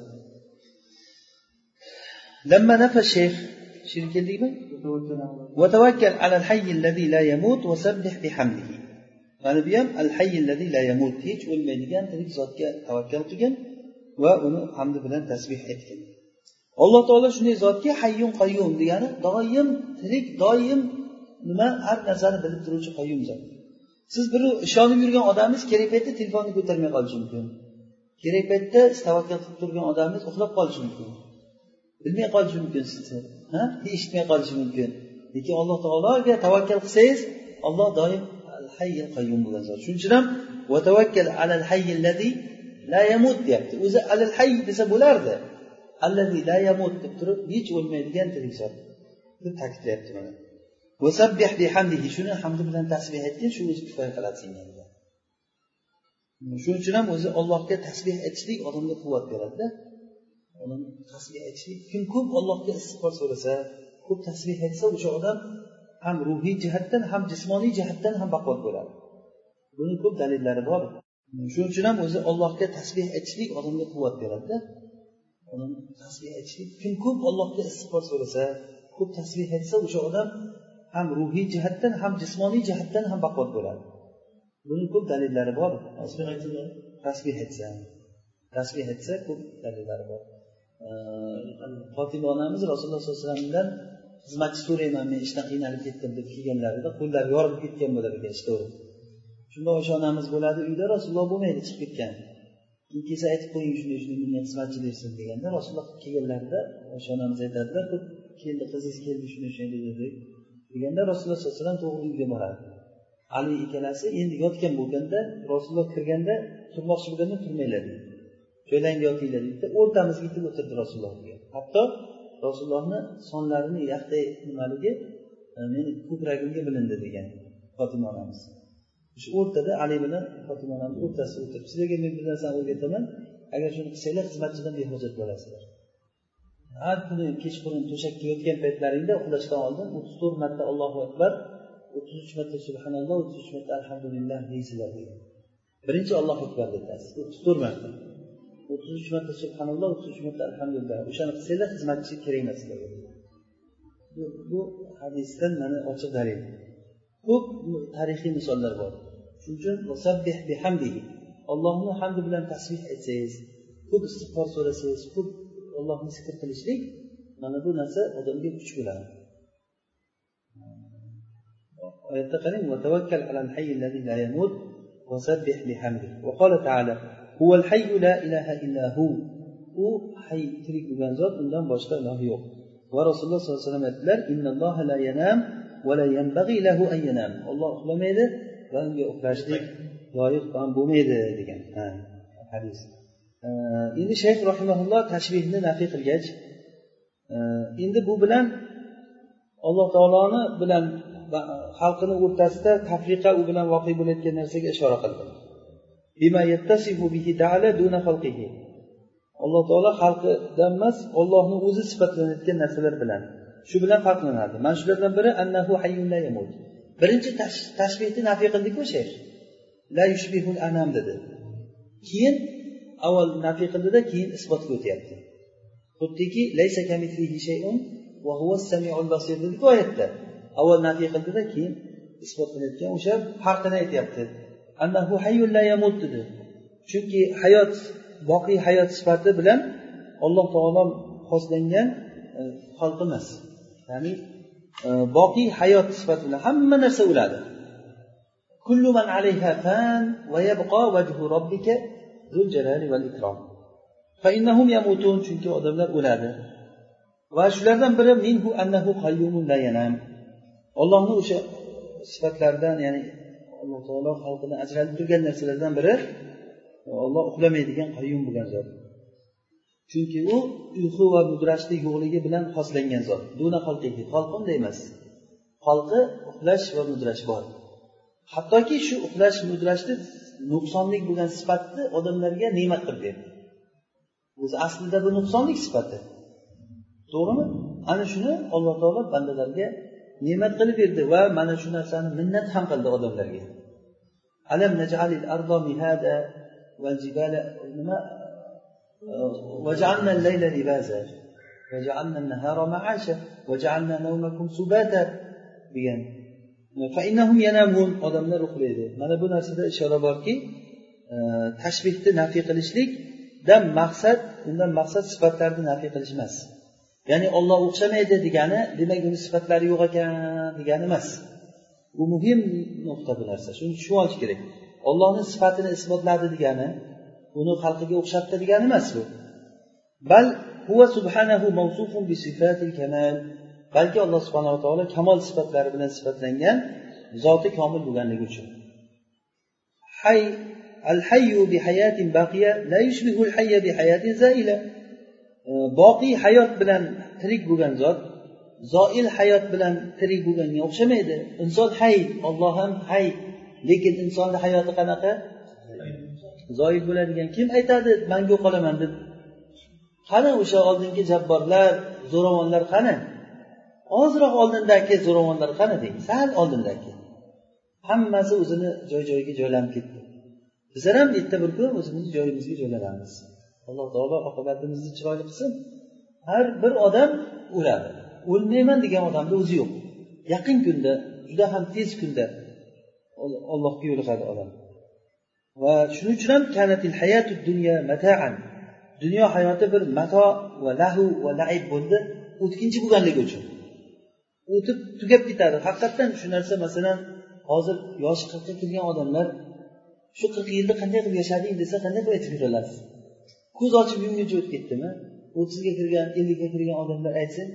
لما نفى الشيخ shirk keldikmi vatavakkal alal hayy allazi la yamut va sabbih bihamdihi. Mana bu ham al hayy allazi la yamut hech o'lmaydigan tirik zotga tavakkal qilgin va uni hamdi bilan tasbih etgin alloh taolo shunday zotki hayyun qayyum degani doim tirik doim nima har narsani bilib turuvchi qayyum zot. Siz bir ishonib yurgan odamingiz kerak paytda telefonni ko'tarmay qolishi mumkin. Kerak paytda tavakkal qilib turgan odamingiz uxlab qolishi mumkin. Bilmay qolishi mumkin sizni. Ha? Eshitmay qolishi mumkin. Lekin alloh taologa tavakkal qilsangiz olloh doim hayyil qayyum bo'lgan shuning uchun ham va tavakkal alal hayyillazi la yamut deyapti. O'zi alal hayy desa bo'lardi. Allazi la yamut deb turib hech o'lmaydigan tirik zot deb ta'kidlayapti mana. Vasabbih bihamdihi shuni hamdi bilan tasbeh aytgin shu o'zi kifoya qiladi senga shuning uchun ham o'zi allohga tasbeh aytishlik odamga quvvat beradida. Odam tasbeh aytishlik kim ko'p allohga istig'for so'rasa ko'p tasbeh aytsa o'sha odam ham ruhiy jihatdan ham jismoniy jihatdan ham baquvvat bo'ladi. Buni ko'p dalillari bor. Shuning uchun ham o'zi allohga tasbeh aytishlik odamga quvvat beradida. Odam tasbeh aytishlik kim ko'p allohga istig'for so'rasa ko'p tasbeh aytsa o'sha odam ham ruhiy jihatdan ham jismoniy jihatdan ham baquvvat bo'ladi. Buni ko'p dalillari bor. Tasbeh aytsa tasbeh aytsa ko'p dalillari bor. Fotima onamiz rasululloh sollallohu alayhi vasallamdan xizmatchi so'rayman men ishdan qiynalib ketdim deb kelganlarida qo'llari yorilib ketgan bo'lar ekan ishda shunda o'sha onamiz bo'ladi uyda rasululloh bo'lmaydi chiqib ketgan. Keyin kelsa aytib qo'ying shunday shunday menga xizmatchi bersin deganda rasululloh kelganlarida o'sha onamiz aytadilar keldi qizingiz keldi shunday shunday dedi deganda rasululloh sallallohu alayhi vasallam to'g'ri uyga boradi. Ali ikkalasi endi yotgan bo'lganda rasululloh kirganda turmoqchi bo'lganda turmanglar deydi joylangga yotinglar deydida o'rtamizga yetib o'tirdi rasululloh hatto rasulullohni sonlarini yaxday nimaligi e, meni ko'kragimga bilindi degan fotima onamiz o'sha o'rtada ali bilan fotima onamiz o'rtasida o'tirib sizlarga men bir narsani o'rgataman agar shuni qilsanglar xizmatchidan behojat bo'lasizlar. Har kuni kechqurun to'shakka yotgan paytlaringda uxlashdan oldin o'ttiz to'rt marta allohu akbar o'ttiz uch marta subhanalloh o'ttiz uch marta alhamdulillah deysizlar degan. Birinchi allohu akbar aytasiz o'ttiz to'rt marta. o'ttiz uch marta subhanalloh o'ttiz uch marta alhamdulillah o'shani qilsanglar xizmatchi kerak emas sizlarga bu hadisdan mana ochiq dalil ko'p tarixiy misollar bor shuning uchun ollohni hamdi bilan tasbih aytsangiz ko'p istig'for so'rasangiz ko'p ollohni zikr qilishlik mana bu narsa odamga kuch bo'ladi oyatda qarang وسبح بحمده وقال تعالى huval hayyu la ilaha illahu u hay tirik bo'lgan zot undan boshqa iloh yo'q. Va rasululloh sollallohu alayhi vasallam aytdilar innalloha la yanam va la yanbaghi lahu an yanam. Olloh uxlamaydi va unga uxlashlik loyiq ham bo'lmaydi degan hadis. Endi shayx rahimaulloh tashbihni nafiy qilgach endi bu bilan alloh taoloni bilan xalqini o'rtasida tafriqa u bilan voqe bo'layotgan narsaga ishora qildi alloh taolo xalqidan emas ollohni o'zi sifatlanayotgan narsalar bilan shu bilan farqlanadi mana shulardan biri annahu yamut birinchi tashbihni nafiy qildiku shayx la yushbihul anam dedi keyin avval nafiy qildida keyin isbotga o'tyapti xuddiki laysa shay'un va huva samiul basir dediku oyatda avval nafiy qildida keyin isbot qilayotgan o'sha farqini aytyapti annahu hayyul la yamut dedi. Chunki hayot boqiy hayot sifati bilan alloh taolo xoslangan e, xalq emas. Ya'ni e, boqiy hayot sifati bilan hamma narsa o'ladi. Kullu man alayha fan va yabqa vajhu robbika zul jalali val ikrom fa innahum yamutun chunki odamlar o'ladi. Va shulardan biri minhu annahu qayyumun la yanam. Ollohni o'sha sifatlaridan ya'ni alloh taolo xalqini ajralib turgan narsalardan biri olloh uxlamaydigan qayyum bo'lgan zot. Chunki u uyqu va mudrashlik yo'qligi bilan xoslangan zot. Duna xalqihi xalqi unday emas? Xalqi uxlash va mudrash bor. Hattoki shu uxlash mudrashni nuqsonlik bo'lgan sifatni odamlarga ne'mat qilib berdi. O'zi aslida bu nuqsonlik sifati. To'g'rimi? Ana shuni alloh taolo bandalarga ne'mat qilib berdi va mana shu narsani minnat ham qildi odamlarga نجعل najalil مهادا mihada va jibala nima وجعلنا الليل لباسا وجعلنا النهار معاشا وجعلنا نومكم سباتا. بيان فإنهم ينامون. قدم نروح ليلة مانا بنا سيدة إشارة باركي تشبهت نافي قلشليك دم مقصد عندما مقصد صفات تارد نافي قلشمس ya'ni olloh o'xshamaydi degani demak uni sifatlari yo'q ekan degani emas. Bu muhim nuqta bu narsa. Shuni tushunib olish kerak. Ollohni sifatini isbotladi degani uni xalqiga o'xshatdi degani emas bu. Bal huva subhanahu mavsufun bi sifatil kamal. Balki alloh subhanava taolo kamol sifatlari bilan sifatlangan zoti komil bo'lganligi uchun. Hay al hayyu bi hayatin baqiya la yushbihu al boqiy hayot bilan tirik bo'lgan zot zoil hayot bilan tirik bo'lganga o'xshamaydi. Inson hay olloh ham hay. Lekin insonni hayoti qanaqa? Zoil bo'ladigan kim aytadi? Mangu qolaman deb. Qani o'sha oldingi jabborlar zo'ravonlar qani? Ozroq oldindagi zo'ravonlar qani deng sal oldindagi. Hammasi o'zini joy joyiga joylanib ketdi. Bizlar ham erta bir kun o'zimizni joyimizga joylanamiz. Alloh taolo oqibatimizni chiroyli qilsin. Har bir odam o'ladi. O'lmayman degan odamni o'zi yo'q. Yaqin kunda juda ham tez kunda allohga yo'liqadi odam. Va shuning uchun ham kanatil hayatu dunyo mataan. Dunyo hayoti bir mato va lahu va laib bo'ldi o'tkinchi bo'lganligi uchun. O'tib tugab ketadi. Haqiqatdan shu narsa masalan hozir yoshi qirqqa kirgan odamlar shu qirq yilda qanday qilib yashading desa qanday qilib aytib berolasiz ko'z ochib yumguncha o'tib ketdimi? O'ttizga kirgan ellikka kirgan odamlar aytsin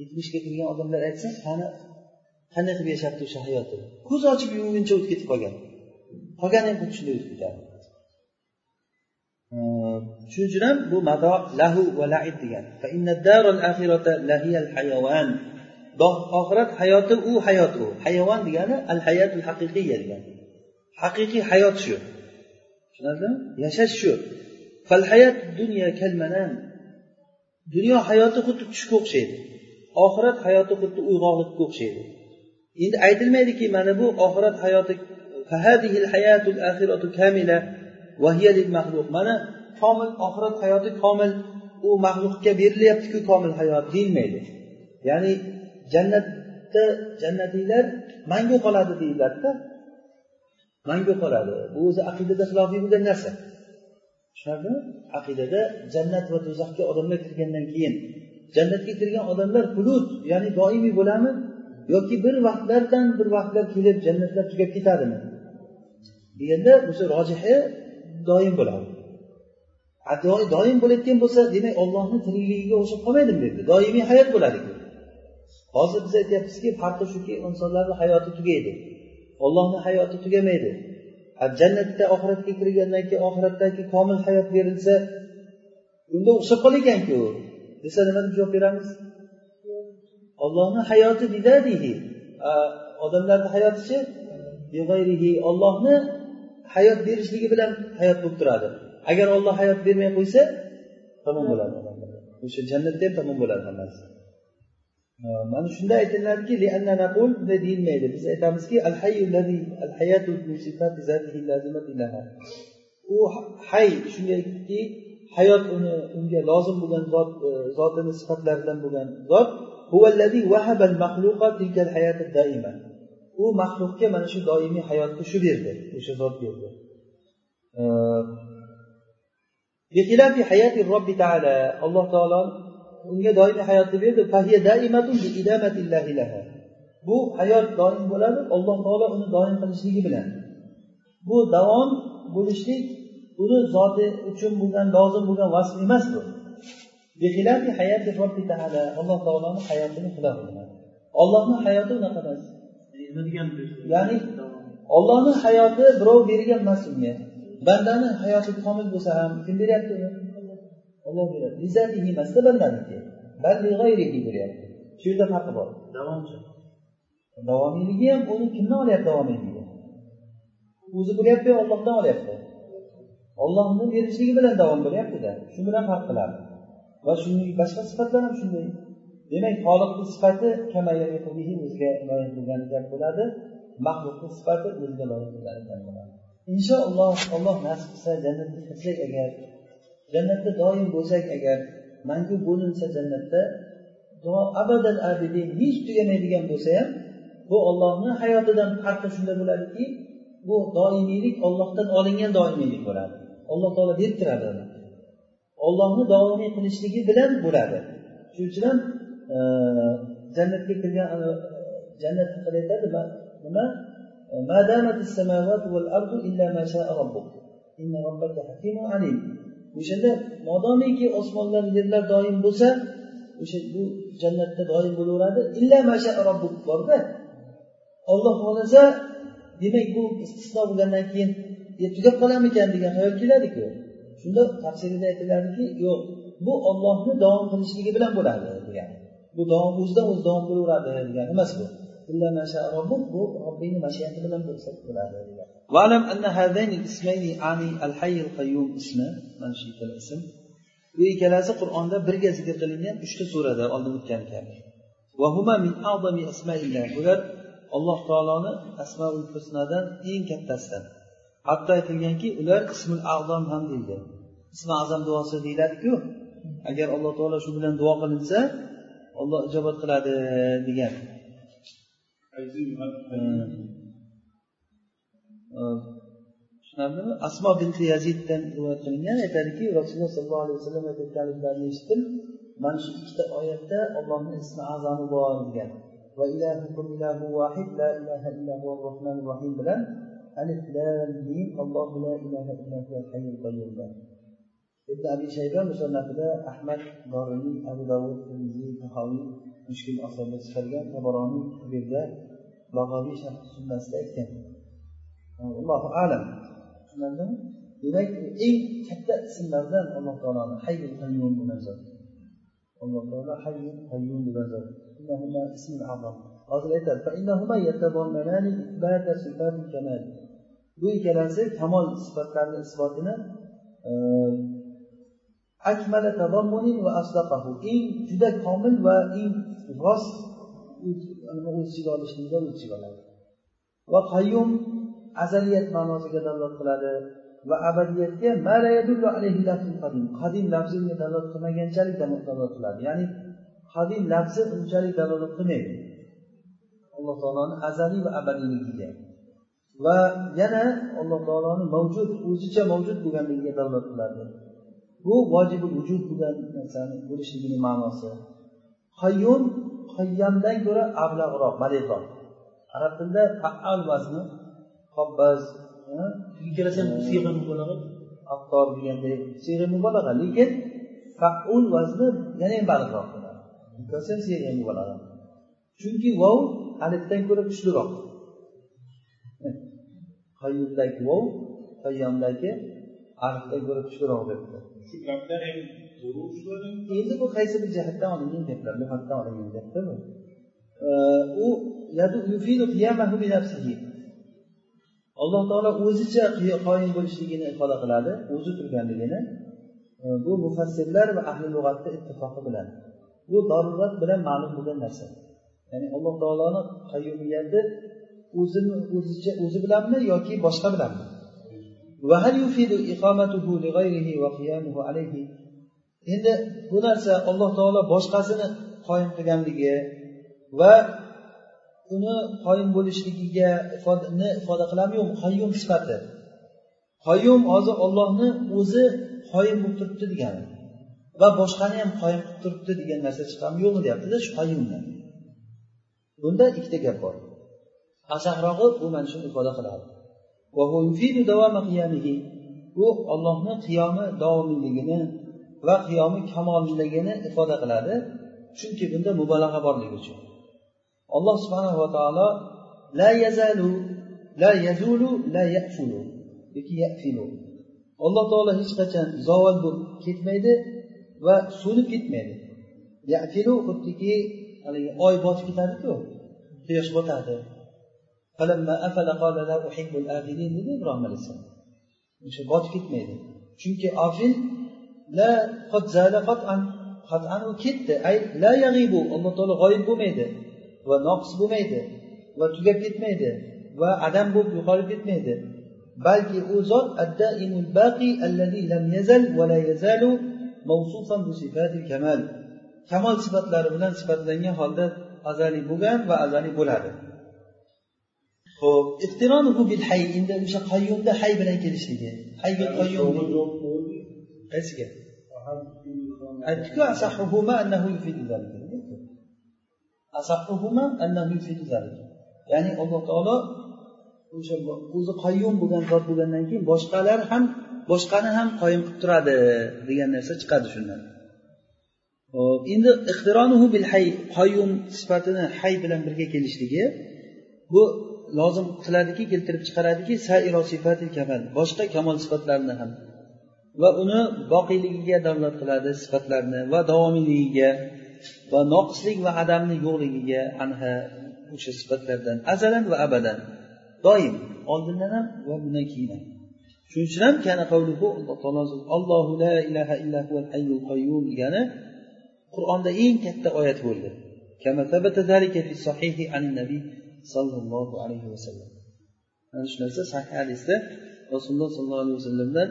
yetmishga kirgan odamlar aytsin qani qanday qilib yashabdi o'sha hayotini ko'z ochib yumguncha o'tib ketib qolgan. Qolgani ham xuddi shunday o'tib ketadi. Shuning uchun ham bu mado lahu va laid degan. Oxirat hayoti u hayot u. Hayvon degani al hayatul haqiqiya degani haqiqiy hayot shu. Tushunarlimi? Yashash shu. Fal dunyo hayoti xuddi tushga o'xshaydi. Oxirat hayoti xuddi uyg'oqlikka o'xshaydi. Endi aytilmaydiki mana bu oxirat hayoti mana komil oxirat hayoti komil u maxluqga berilyaptiku komil hayot deyilmaydi. Ya'ni jannatda jannatiylar mangu qoladi deyiladida. Mangu qoladi. Bu o'zi aqidada xilofiy bo'lgan narsa. Tushunarlimi aqidada jannat va do'zaxga odamlar kirgandan keyin jannatga kirgan odamlar hulud ya'ni doimiy bo'ladimi? Yoki bir vaqtlardan bir vaqtlar kelib jannatlar tugab ketadimi? Deganda o'sha rojihi doim bo'ladi. Doim bo'layotgan bo'lsa demak ollohni tirikligiga o'xshab qolmaydimi dedi doimiy hayot bo'ladi hozir biz aytyapmizki farqi shuki insonlarni hayoti tugaydi. Ollohni hayoti tugamaydi. Jannatda oxiratga kirgandan keyin oxiratdagi komil hayot berilsa unda o'xshab qolar ekanku desa nima deb javob beramiz? Ollohni hayoti bidadihi. Odamlarni hayotichi ollohni hayot berishligi bilan hayot bo'lib turadi. Agar olloh hayot bermay qo'ysa tamom bo'ladi. O'sha jannatda ham tamom bo'ladi hammasi. Mana shunda aytiladiki bunday deyilmaydi. Biz aytamizki u hay shundayki hayot uni unga lozim bo'lgan zot e, zotini sifatlaridan bo'lgan zot u maxluqga mana shu doimiy hayotni shu berdi o'sha zot berdi. Alloh taolo unga doimiy hayotni berdi. Bu hayot doim bo'ladi alloh taolo uni doim qilishligi bilan. Bu davom bo'lishlik uni zoti uchun bo'lgan lozim bo'lgan vasf emas bu. Alloh taoloni hayotini xilof ollohni hayoti unaqa emas. Ya'ni ollohni hayoti birov bergan emas unga. Bandani hayoti komil bo'lsa ham kim beryapti uni olloh beradi izzatihi emasda bandaniki beryapti shu yerda farqi bor. Davomchi. Davomiyligi ham uni kimdan olyapti davomiyligi? O'zi bo'lyapti ollohdan olyapti. Ollohni berishligi bilan davom bo'lyaptida. Shu bilan farq qiladi va shunday boshqa sifatlar ham shunday. Demak xoliqni sifati o'ziga loyiq bo'lgan gap bo'ladi. Maxluqni sifati o'ziga loyiq bo'lgan gap bo'ladi. Inshaalloh alloh nasib qilsa jannatga kirsak agar jannatda doim bo'lsak agar mangu bo'linsa jannatda abadal abidin hech tugamaydigan bo'lsa ham bu ollohni hayotidan farqi shunda bo'ladiki bu doimiylik ollohdan olingan doimiylik bo'ladi. Alloh taolo berib turadi ollohni davomiy qilishligi bilan bo'ladi. Shuning uchun ham e, jannatga kirgan e, jannat haqida aytadi nima? O'shanda modomiki osmonlar yerlar doim bo'lsa o'sha bu jannatda doim bo'laveradi. Illa masha robbuk borda. Olloh xohlasa demak bu istisno bo'lgandan keyin tugab qolarmikan degan xayol keladiku shunda tafsirida aytiladiki yo'q bu ollohni davom qilishligi bilan bo'ladi degan. Bu davom o'zidan o'zi davom bo'laveradi degani emas bu. bu robbingni mashiati bilan bo'lsa bo'ladi degan واعلم أن هذين الاسمين عن الحي القيوم اسمه من شئت الاسم bu ikkalasi qur'onda birga zikr qilingan uchta surada oldin o'tgan kabi bular alloh taoloni asmaul husnadan eng kattasidan hatto aytilganki ular ismul azam ham deydi ismi azam duosi deyiladiku agar alloh taolo shu bilan duo qilinsa olloh ijobat qiladi degan Tushunarlimi? Asmo binti yaziddan rivoyat qilingan. Aytadiki rasululloh sollallohu alayhi vasallam aytayotganliklarini eshitdim. Mana shu ikkita oyatda ollohni ismi azami bor degan. Va ilahukum ilahu vahid la ilaha illa rohmanir rohim bilan alif lam mim allohu la ilaha illa hayyul qayyum ibn abi shayba musannafida ahmad dorimiy abu davud tahoviy mushkul asarda chiqargan tabaroniy kabirda bag'oviy sharh sunnasida aytgan. Allohu alam. Tushunarlimi demak eng katta ismlardan alloh taoloni hayyul qayyum bo'lgan zot alloh taolo hayyul qayyum bo'lgan zot hozir aytadi bu ikkalasi kamol sifatlarni isbotini akmala va eng juda komil va eng rost o'z ichiga olishlikdan o'z ichiga oladi va qayyum azaliyat ma'nosiga dalolat qiladi va abadiyatga qadim. Lafzi unga dalolat qilmaganchalik dalolat qiladi. Ya'ni qadim lafzi unchalik dalolat qilmaydi. Alloh taoloni azaliy va abadiyligiga. Va yana alloh taoloni mavjud o'zicha mavjud bo'lganligiga dalolat qiladi. Bu vojibi vujud bo'lgan narsani bo'lishligini ma'nosi. Qayyum qayyamdan ko'ra ablag'roq balig'roq arab tilida faal vazni qobbaz ikkalasi siyg'a mubolag'a aftor deganday siyg'a mubolag'a. Lekin faul vazni yana ham baliqroq bo'ladi. Siyg'a mubolag'a. Chunki vov alifdan ko'ra kuchliroq. Qayyumdagi vov qayyomdagi arfdan ko'ra kuchliroq debdi. Shu gaplar ham endi bu qaysi bir jihatdan olingan gaplar luhatdan olingan gapda bu u alloh taolo o'zicha qoyim bo'lishligini ifoda qiladi o'zi turganligini. Bu mufassirlar va ahli lug'atni ittifoqi bilan. Bu darurat bilan ma'lum bo'lgan narsa. Ya'ni alloh taoloni qayyumiyati o'zini o'zicha o'zi bilanmi yoki boshqa bilanmi? Endi bu narsa alloh taolo boshqasini qoyim qilganligi va uni qoyim bo'lishligiga ifoda qiladimi yo'qmi qayyum sifati. Qoyum hozir ollohni o'zi qoyim bo'lib turibdi degani va boshqani ham qoyim qilib turibdi degan narsa chiqadimi yo'qmi deyaptida shu qayyumdan bunda ikkita gap bor. Asahrog'i bu mana shuni ifoda qiladi. U ollohni qiyomi davomiyligini va qiyomi kamolligini ifoda qiladi chunki bunda mubolag'a borligi uchun. Alloh subhanava taolo la yazalu la yazulu la yafulu yoki yafilu. Alloh taolo hech qachon zavol bo'lib ketmaydi va so'nib ketmaydi. Yafilu xuddiki haligi oy botib ketadiku quyosh botadi. Dedi ibrohim alayhissalom. O'sha botib ketmaydi. Chunki afil la qat'an. U ketdi. Ay la yag'ibu. Alloh taolo g'oyib bo'lmaydi. Va noqis bo'lmaydi. Va tugab ketmaydi. Va adam bo'lib yo'qolib ketmaydi. Balki u zot addaimul baqi allazi lam yazal va la yazalu mavsufan bi sifatil kamal. Kamol sifatlari bilan sifatlangan holda azaliy bo'lgan va azaliy bo'ladi. Ho'p ixtironuhu bil hay. Endi o'sha qayyumda hay bilan kelishligi. Hayga qayyum. Qaysiga aytdiku asahuhuma annahu yufidu zalika ya'ni alloh taolo o'sha o'zi qayyum bo'lgan zot bo'lgandan keyin boshqalar ham boshqani ham qoyim qilib turadi degan narsa chiqadi shundan. Hop endi ixtironuhu bil hay qayyum sifatini hay bilan birga kelishligi bu lozim qiladiki keltirib chiqaradiki sairo sifati kamal boshqa kamol sifatlarini ham va uni boqiyligiga davlat qiladi sifatlarni va davomiyligiga va noqislik va adamni yo'qligiga anha o'sha sifatlardan azalan va abadan doim oldindan ham va bundan keyin ham. Shuning uchun ham kana qavluhu alloh taolo allohu la ilaha illa huval hayyul qayyum degani qur'onda eng katta oyat bo'ldi. Nabiy sollallohu alayhi vasallam ana shu narsa sahih hadisda rasululloh sollallohu alayhi vasallamdan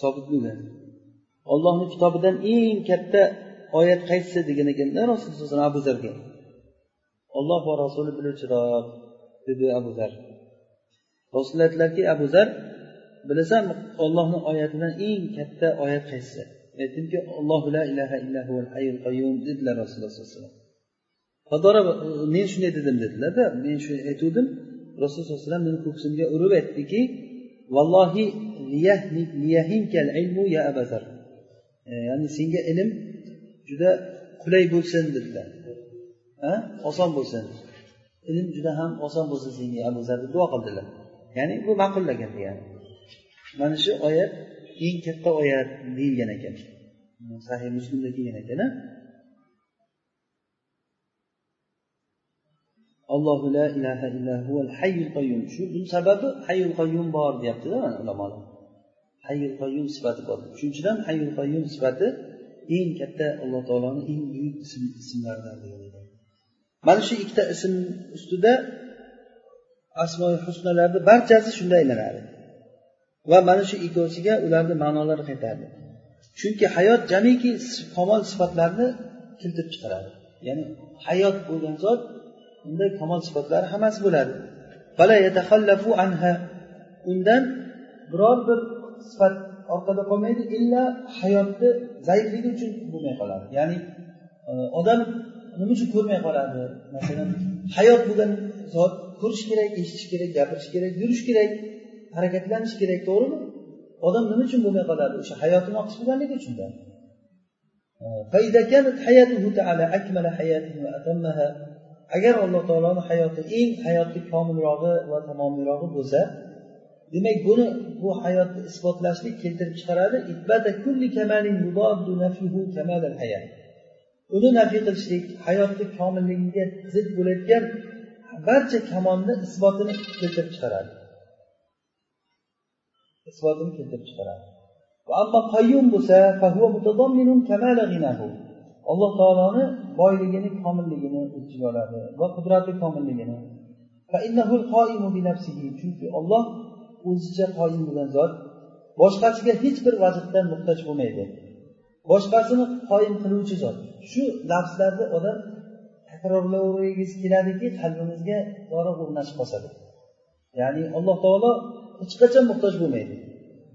sobit ollohni kitobidan eng katta oyat qaysisi degan ekanda rasululloh abu zarga olloh va rasuli biluvchiroq dedi abu zar. Rasululloh aytdilarki abu zar bilasan ollohni oyatidan eng katta oyat qaysisi aytdimki allohu la ilaha illa huval hayyul qayyum dedilar rasululloh sallallohu alayhi vasallam. Men shunday dedim dedilarda. Men shu aytuvdim. Rasululloh sallallohu alayhi vasallam meni ko'ksimga urib aytdiki vallohi ilmu ya abazar e, ya'ni senga ilm juda qulay bo'lsin dedilar. Oson bo'lsin. Ilm juda ham oson bo'lsin senga abuzar deb duo qildilar. Ya'ni bu ma'qullagan degani mana shu oyat eng katta oyat deyilgan ekan. Sahih muslimda kelgan ekan allohu la ilaha illa huval hayyul qayyum. Shu buni sababi hayyul qayyum bor deyaptida mana ulamolar. Hayyul qayyum sifati bor. Shuning uchun ham hayyul qayyum sifati eng katta alloh taoloni eng buyuk ism ismlaridan mana shu ikkita ism ustida asmoi husnalarni barchasi shunda aylanadi va mana shu ikkovsiga ularni ma'nolari qaytadi chunki hayot jamiki kamol sifatlarni keltirib chiqaradi. Ya'ni hayot bo'lgan zot unda kamol sifatlari hammasi bo'ladi. Undan biror bir sifat orqada qolmaydi illa hayotni zaifligi uchun bo'lmay qoladi. Ya'ni e, odam nima uchun ko'rmay qoladi? Masalan hayot bo'lgan zot ko'rish kerak eshitish kerak gapirish kerak yurish kerak harakatlanish kerak to'g'rimi? Odam nima uchun bo'lmay qoladi? O'sha hayotini oqish bo'lganligi uchunda agar alloh taoloni hayoti eng hayoti komilrog'i va tamomiyrog'i bo'lsa demak buni bu hayotni isbotlashlik keltirib chiqaradi. Uni nafiy qilishlik hayotni komilligiga zid bo'layotgan barcha kamolni isbotini keltirib chiqaradi. Isbotini keltirib chiqaradi. Ammo qayyum bo'lsa alloh taoloni boyligini komilligini o'z ichiga oladi va qudrati komilligini. Chunki olloh o'zicha qoyim bo'lgan zot boshqasiga hech bir vazifdan muhtoj bo'lmaydi. Boshqasini qoyim qiluvchi zot. Shu lafzlarni odam takrorlavergisi keladiki qalbimizga dori o'rnashib qoladi ya'ni alloh taolo hech qachon muhtoj bo'lmaydi.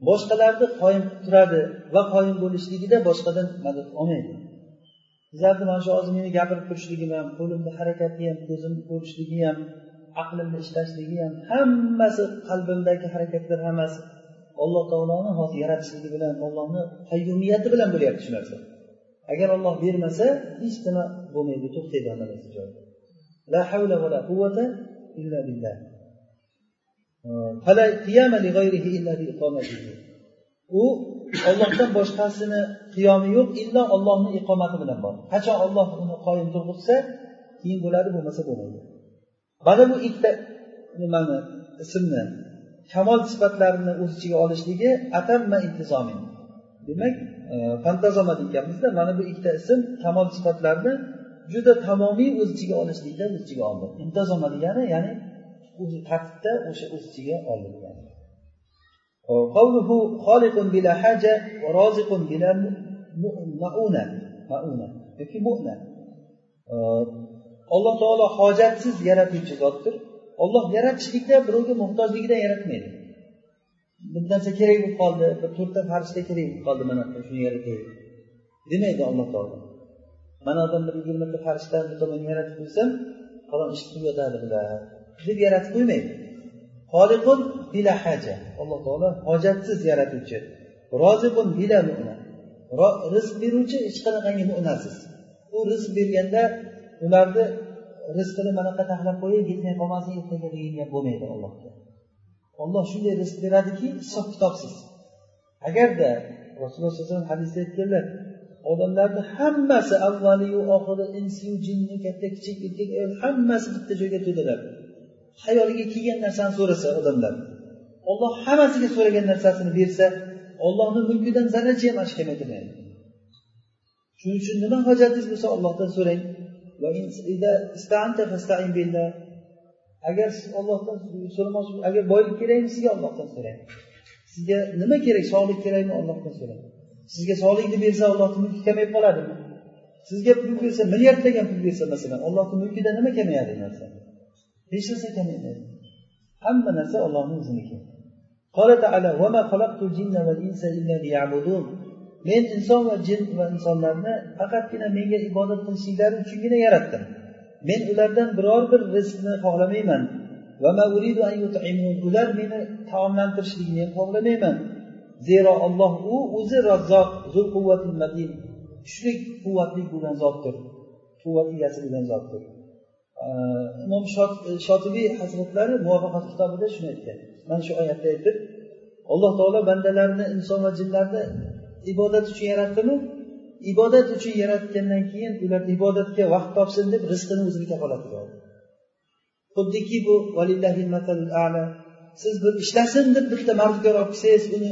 Boshqalarni qoyim qilib turadi va qoyim bo'lishligida boshqadan madad olmaydi. Sizlarni mana shu hozir meni gapirib turishligim ham qo'limni harakati ham ko'zimni ko'rishligi ham aqlimni ishlashligi ham hammasi qalbimdagi harakatlar hammasi alloh taoloni hozir yaratishligi bilan ollohni qayyumiyati bilan bo'lyapti shu narsa. Agar olloh bermasa hech nima bo'lmaydi to'xtaydi hammasi joyida la havla va la quvvata illa billah. U ollohdan boshqasini qiyomi yo'q illo ollohni iqomati bilan bor. Qachon olloh uni qoyim turg'izsa keyin bo'ladi bo'lmasa bo'lmaydi. Mana bu ikkita nimani ismni kamol sifatlarini o'z ichiga olishligi atamma intizomin. Demak e, fantazoma deganimizda mana bu ikkita ism kamol sifatlarni juda tamomiy o'z ichiga olishlikda o'z ichiga oldi. Intizoma degani ya'ni o'zi tartibda o'sha o'z ichiga oldi. قوله خالق بلا حاجة ورازق بلا مؤونة مؤونة yoki mu'na alloh taolo hojatsiz yaratuvchi zotdir olloh yaratishlikda birovga muhtojligidan yaratmaydi bir narsa kerak bo'lib qoldi bir to'rtta farishta kerak bo'lib qoldi mana shuni yarataylik demaydi alloh taolo mana odam bir yigirmata farishtani bir tomon yaratib qo'ysam falon ish qilib yotadi bular deb yaratib qo'ymaydi xoliqun bila haja. Alloh taolo hojatsiz yaratuvchi roziqun bila mu'na rizq beruvchi hech qanaqangi mu'nasiz u rizq berganda ularni rizqini manaqa taxlab qo'yay yetmay qolmasin ertaga degan gap bo'lmaydi allohga. Olloh shunday rizq beradiki hisob kitobsiz. Agarda rasululloh sallallohu alayhi vasallam hadisda aytganlar odamlarni hammasi avvaliyu oxiri insiyu jinni katta kichik erkak ayol hammasi bitta joyga to'daladi hayoliga kelgan narsani so'rasa odamlar olloh hammasiga so'ragan narsasini bersa ollohni mulkidan zarracha ham ashkam kelmaydi shuning uchun nima hojatingiz bo'lsa ollohdan so'rang. Agar siz ollohdan so'ramoqchi agar boylik kerakmi sizga ollohdan so'rang. Sizga nima kerak sog'lik kerakmi ollohdan so'rang. Sizga sog'likni bersa ollohni mulki kamayib qoladimi? Sizga pul bersa milliardlagan pul bersa masalan ollohni mulkida nima kamayadi narsa? Hech narsa kamaymaydi. Hamma narsa ollohni o'ziniki men inson va jin va insonlarni faqatgina menga ibodat qilishliklari uchungina yaratdim. Men ulardan biror bir rizqni xohlamayman. Ular meni taomlantirishligini ham xohlamayman. Zero olloh u o'zi razzoq kuchli quvvatli bo'lgan zotdir. Quvvat egasi bo'lgan zotdir. Imom shotibiy hazratlari muvafaqat kitobida shuni aytgan. Mana shu oyatda aytib alloh taolo bandalarni inson va jinlarni ibodat uchun yaratdimu ibodat uchun yaratgandan keyin ular ibodatga vaqt topsin deb rizqini o'zini kafolatiga oldi xuddiki bu siz bir ishlasin deb bitta mardikor olib kelsangiz uni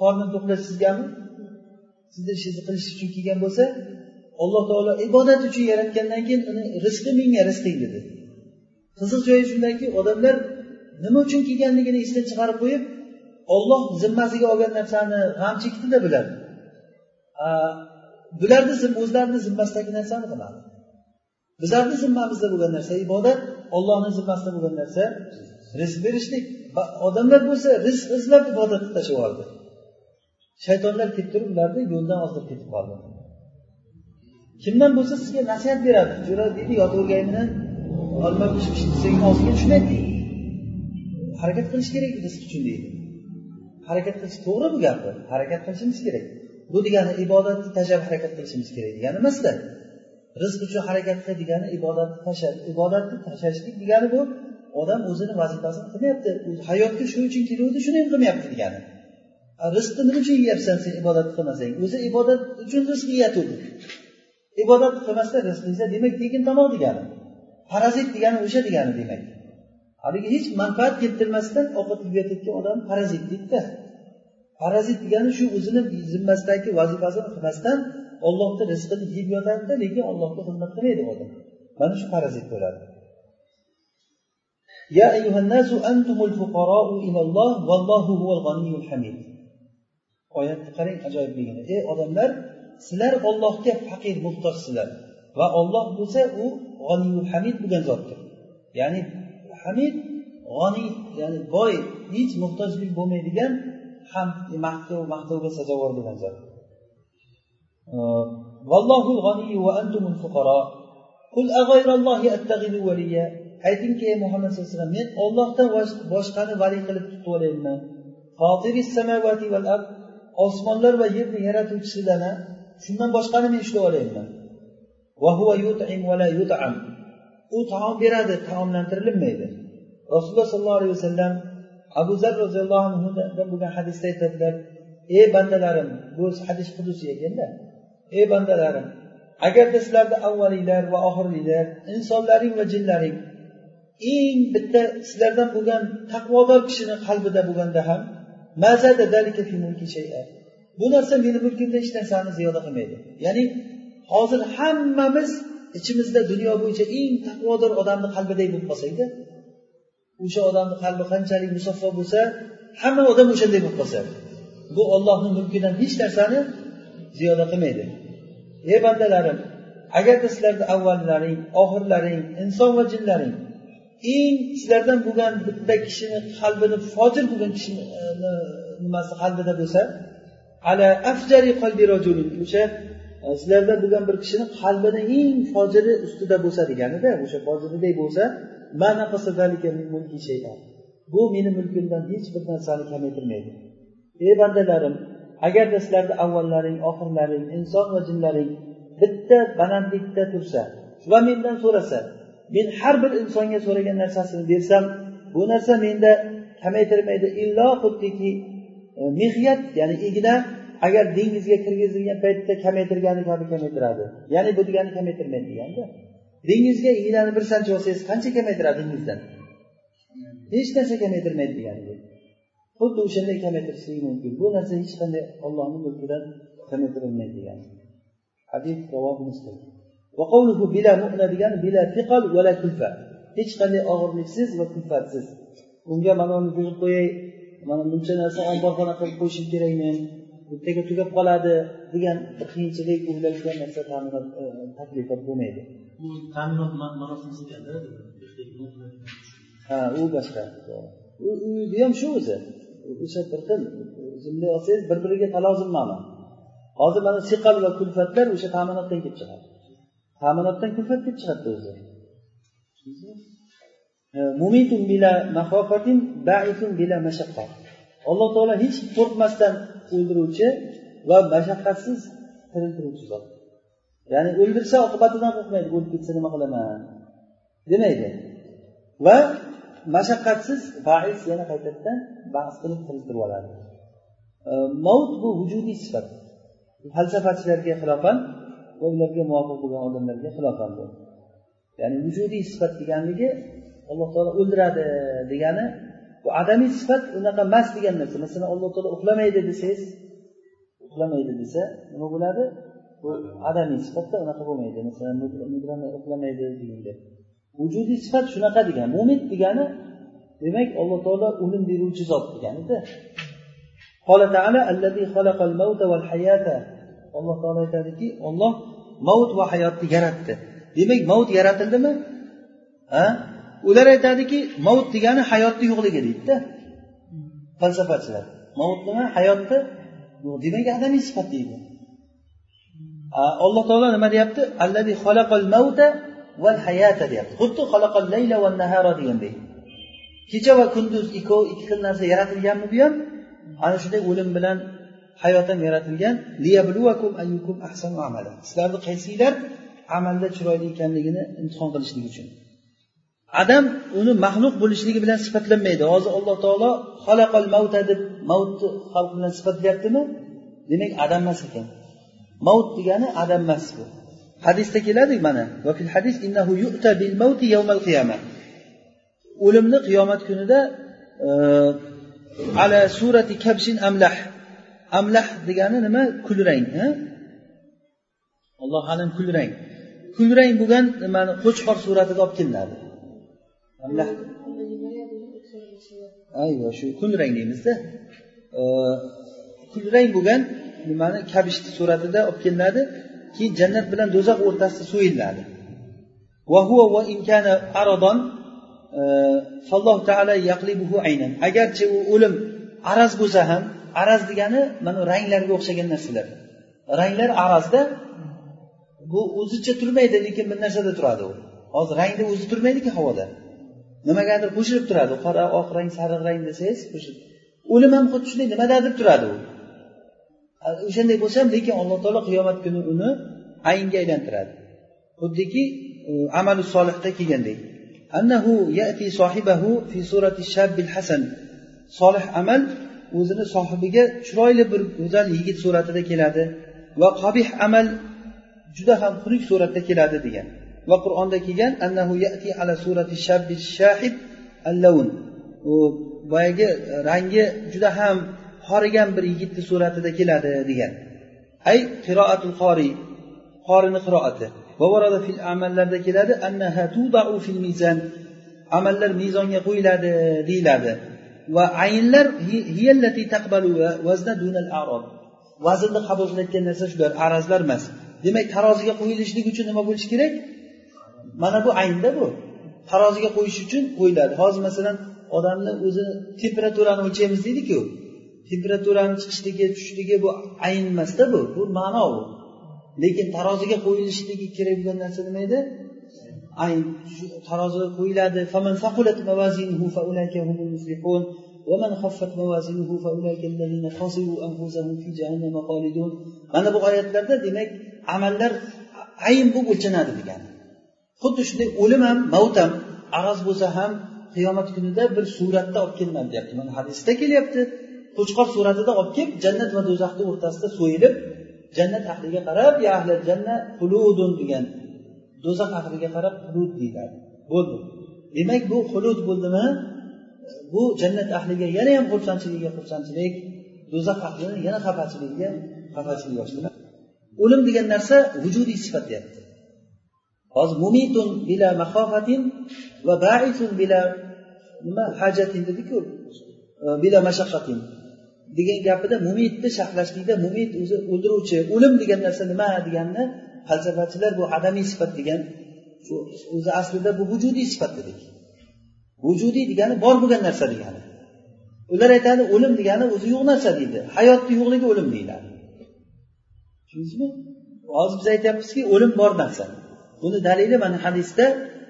qornini to'qlash sizgami sizni ishingizni qilish uchun kelgan bo'lsa alloh taolo ibodat uchun yaratgandan keyin uni rizqi menga rizqing dedi. Qiziq joyi shundaki odamlar nima uchun kelganligini esdan chiqarib qo'yib olloh zimmasiga olgan narsani g'am chekdida bular. Bularni o'zlarini zimmasidagi narsani qiladi. Bizlarni zimmamizda bo'lgan narsa ibodat ollohni zimmasida bo'lgan narsa rizq berishlik. Odamlar bo'lsa rizq izlab ibodatni tashlab yubordi shaytonlar kelib turib ularni yo'ldan ozdirib ketib qoldi. Kimdan bo'lsa sizga nasihat beradi. Jo'ra deydi yotavergaymidan olma pishib pish desang og'ziga tushmaydi harakat qilish kerak rizq uchun deydi. Harakat qilish to'g'ri bu gapi harakat qilishimiz kerak. Bu degani ibodatni tashlab harakat qilishimiz kerak degani emasda. Rizq uchun harakat qil degani ibodatni tashlab ibodatni tashlashlik degani bu. Odam o'zini vazifasini qilmayapti. Hayotga shu uchun keluvdi shuni ham qilmayapti degani. Rizqni nima uchun yeyapsan sen ibodat qilmasang? O'zi ibodat uchun rizq yeyatuvdi. Ibodat qilmasdan rizq yesa demak tekin tomoq degani. Parazit degani o'sha degani demak. haligi hech manfaat keltirmasdan ovqat yeyotgan odam parazit deydida parazit degani shu o'zini zimmasidagi vazifasini qilmasdan ollohni rizqini yeb yotadida lekin ollohga xizmat qilmaydi odam mana shu parazit bo'ladi يا أيها الناس أنتم الفقراء إلى الله والله هو الغني الحميد oyatni qarang ajoyibligini ey odamlar sizlar ollohga faqir muhtojsizlar va olloh bo'lsa u g'aniyul hamid bo'lgan zotdir ya'ni hamid g'oniy ya'ni boy hech muhtojlik bo'lmaydigan ham maqtov maqtovga sazovor bo'lgan zot. Vallohu g'aniy va antumul fuqaro qul ag'ayrallohi attagidu valiya aytingki ey muhammad sallallohu alayhi vasallam men ollohdan boshqani valiy qilib tutib olaymi osmonlar va yerni yaratuvchisidan shundan boshqani men ushlab yut'am. U taom beradi taomlantirilmaydi rasululloh sollallohu alayhi vasallam abu zar roziyallohu anhudan bo'lgan hadisda aytadilar ey bandalarim bu hadis qudusiy ekanda ey bandalarim agarda sizlarda avvaliylar va oxiriylar insonlaring va jinlaring eng bitta sizlardan bo'lgan taqvodor kishini qalbida bo'lganda ham bu narsa meni mulkimda hech narsani ziyoda qilmaydi. Ya'ni hozir hammamiz ichimizda dunyo bo'yicha eng taqvodor odamni qalbiday bo'lib qolsakda o'sha odamni qalbi qanchalik musaffo bo'lsa hamma odam o'shanday bo'lib qolsa. Bu ollohni mulkidan hech narsani ziyoda qilmaydi. Ey bandalarim agarda sizlarni avvallaring oxirlaring inson va jinlaring eng sizlardan bo'lgan bitta kishini qalbini fojir bo'lgan kishini e, nimasi qalbida bo'lsa ala afjari qalbi rajulin o'sha sizlarda bo'lgan bir kishini qalbini eng fojiri ustida bo'lsa deganida o'sha fojiridek bo'lsa bu meni mulkimdan hech bir narsani kamaytirmaydi. Ey bandalarim agarda sizlarni avvallaring oxirlaring inson va jinlaring bitta balandlikda tursa va mendan so'rasa men har bir insonga so'ragan narsasini bersam bu narsa menda kamaytirmaydi illo xuddiki e, mehnat ya'ni igna agar dengizga kirgizilgan paytda kamaytirgani kabi kamaytiradi ya'ni bu degani kamaytirmaydi deganda dengizga iynani bir sanchib olsangiz qancha kamaytiradi dengizdan? Hech narsa kamaytirmaydi degani xuddi o'shanday kamaytirishligi mumkin. Bu narsa hech qanday ollohni mulkidan kamaytirilmaydi degani hadis muslim. Degani bila fiqal vala kulfa. Hech qanday og'irliksiz va kulfatsiz. Unga mana uni buzib qo'yay. Mana buncha narsa omborxona qilib qo'yishim kerakmi? Ertaga tugab qoladi degan qiyinchilik o'ylaydigan narsa ta'minot e, taklifot bo'lmaydi. Bu ta'minot marosimida ha u boshqa. Uyni ham shu o'zi. O'sha bir xil bunday olsangiz bir biriga talozim ma'no hozir mana siqal va kulfatlar o'sha ta'minotdan kelib chiqadi. Ta'minotdan kulfat kelib chiqadida o'zi. Mumitun bila mahofatin baitun bila mashaqqa alloh taolo hech qo'rqmasdan o'ldiruvchi va mashaqqatsiz tiriltiruvchi zot. Ya'ni o'ldirsa oqibatidan qo'rqmaydi o'lib ketsa nima qilaman? Demaydi. Va mashaqqatsiz bais yana qaytadan bahs qilib tiriltirib oladi. Mavt bu vujudiy sifat. Falsafachilarga xilofan va ularga muvofiq bo'lgan odamlarga xilofan bu. Ya'ni vujudiy sifat deganligi alloh taolo o'ldiradi degani bu adamiy sifat unaqa emas degan narsa. Masalan alloh taolo uxlamaydi desangiz uxlamaydi desa nima bo'ladi? Bu adamiy sifatda unaqa bo'lmaydi. Masalan uxlamaydi deganda. Vujudiy sifat shunaqa degan mo'min degani demak alloh taolo o'lim beruvchi zot deganida. Alloh taolo aytadiki olloh mavt va hayotni yaratdi. Demak mavt yaratildimi? Ha? Ular aytadiki mavut degani hayotni yo'qligi deydida. Falsafachilar. Mavut nima? Hayotni yo'q demak adamiy sifat deydi. Alloh taolo nima deyapti? Allazi xalaqal mavta val hayata deyapti. Xuddi xalaqal layla va nahara degandek kecha va kunduz ikkovi ikki xil narsa yaratilganmi bu ham? Ana shunday o'lim bilan hayot ham yaratilgan sizlarni qaysinglar amalda chiroyli ekanligini imtihon qilishlik uchun. Adam uni maxluq bo'lishligi bilan sifatlanmaydi. Hozir alloh taolo xalaqal mavta deb mavtni xalq bilan sifatlayaptimi? Demak adam emas ekan. Mavt degani adam emas bu. Hadisda keladi mana. Hadis innahu yu'ta bil mavti yawmal qiyama o'limni qiyomat kunida ala surati kabshin amlah. Amlah degani nima? Kulrang alloh alam kulrang. Kulrang bo'lgan nimani? Qo'chqor suratida olib kelinadi. Ayva shu kulrang deymizda. Kulrang bo'lgan nimani kabishni suratida olib kelinadi keyin jannat bilan do'zax o'rtasida so'yiladi. Yaqlibuhu aynan. Agarchi u o'lim araz bo'lsa ham araz degani mana ranglarga o'xshagan narsalar. Ranglar arazda bu o'zicha turmaydi lekin bir narsada turadi u. Hozir rangda o'zi turmaydiki havoda. Nimagadir qo'shilib turadi. Qora oq rang sariq rang desangiz o'lim ham xuddi shunday nimadadir turadi u. O'shanday bo'lsa ham lekin alloh taolo qiyomat kuni uni aynga aylantiradi. Xuddiki amali solihda kelgandek. Annahu yati sohibahu fi surati shabbil hasan. Solih amal o'zini sohibiga chiroyli bir go'zal yigit suratida keladi va qabih amal juda ham xunuk suratda keladi degan. Va qur'onda kelgan annahu yati ala surati shabbi shahid allavun u boyagi rangi juda ham horigan bir yigitni suratida keladi degan. Ay qiroatul qori qorini qiroati. Va fil amallarda keladi annaha tudau fil mizan. Amallar mezonga qo'yiladi deyiladi. Va ayinlar hiyallati taqbalu vazna dunal arod vaznni qabul qilayotgan narsa shular arazlar emas. Demak taroziga qo'yilishlik uchun nima bo'lishi kerak? mana bu aynda bu. Taroziga qo'yish uchun qo'yiladi. Hozir masalan odamni o'zi temperaturani o'lchaymiz deydiku temperaturani chiqishligi tushishligi bu ayn emasda bu. Bu ma'no bu. Lekin taroziga qo'yilishligi kerak bo'lgan narsa nima edi? Ayn. Taroziga qo'yiladi. Mana bu oyatlarda demak amallar ayn bo'lib o'lchanadi degani. Xuddi shunday o'lim ham mavt ham araz bo'lsa ham qiyomat kunida bir suratda olib kelinadi deyapti. Mana hadisda kelyapti. Qo'chqor suratida olib kelib jannat va do'zaxni o'rtasida so'yilib jannat ahliga qarab ya ahli jannat xuludun degan do'zax ahliga qarab xulud deyiladi. Bo'ldi. Demak bu xulud bo'ldimi? Bu jannat ahliga yana ham xursandchiligiga xursandchilik do'zax ahlini yana xafachiligiga xafachilik yoshlar o'lim degan narsa vujudiy sifat deyapti hozir mumitun bila mahofatin va baisun bila nima hajatin dediku. Bila mashaqqatin. Degan gapida mumitni sharhlashlikda mumit o'zi o'ldiruvchi o'lim degan narsa nima deganni falsafachilar bu adamiy sifat degan shu o'zi aslida bu vujudiy sifat dedik. Vujudiy degani bor bo'lgan narsa degani. Ular aytadi o'lim degani o'zi yo'q narsa deydi. Hayotni yo'qligi o'lim deyiladi. Tushundingizmi? Hozir biz aytyapmizki o'lim bor narsa. Buni dalili mana hadisda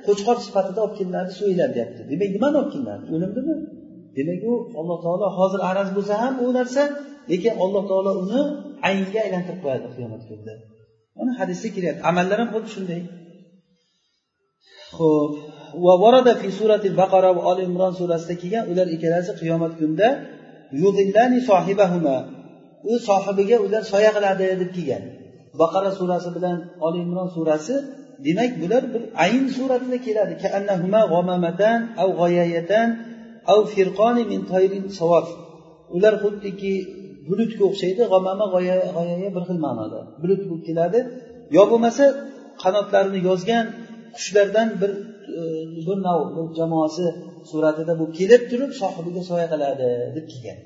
qo'chqor sifatida olib kelinadi so'yiladi deyapti demak nimani olib kelinadi o'limnimi demak u alloh taolo hozir araz bo'lsa ham u narsa lekin alloh taolo uni aynga aylantirib qo'yadi qiyomat kunida. Mana hadisda kelyapti amallar ham xuddi shunday. Ho'p va varada fi surati baqara va oli imron surasida kelgan ular ikkalasi qiyomat kunida sohibahuma. U sohibiga ular soya qiladi deb kelgan. Baqara surasi bilan oli imron surasi demak bular bir ayn suratida keladi. Ular xuddiki bulutga o'xshaydi g'omama g'oyaya bir xil ma'noda. Bulut bo'lib keladi. Yo bo'lmasa qanotlarini yozgan qushlardan bir e, bir nav bir jamoasi suratida bu kelib turib sohibiga soya qiladi deb kelgan.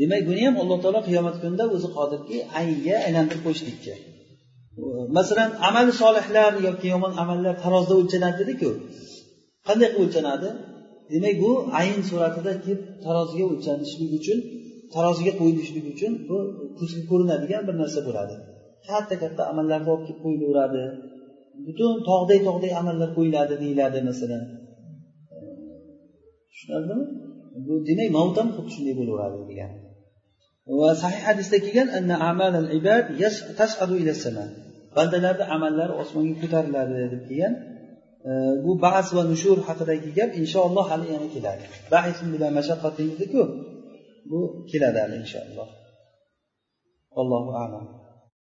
Demak buni ham alloh taolo qiyomat kunida o'zi qodirki aynga aylantirib qo'yishlikka. Masalan amali solihlar yoki yomon amallar tarozida o'lchanadi dediku qanday qilib o'lchanadi? Demak bu ayn suratida kelib taroziga o'lchanishlik uchun taroziga qo'yilishlik uchun bu ko'zga ko'rinadigan bir narsa bo'ladi. Katta katta amallarni olib kelib qo'yilaveradi. Butun tog'day tog'day amallar qo'yiladi deyiladi masalan. Tushunarlimi? Bu demak mavut ham xuddi shunday bo'laveradi degani va sahih hadisda kelgan bandalarni amallari osmonga ko'tariladi deb kelgan. E, bu bas va nushur haqidagi gap inshaalloh hali yana keladi. Bilan mashaqqat bu keladi hali inshaalloh. Allohu alam.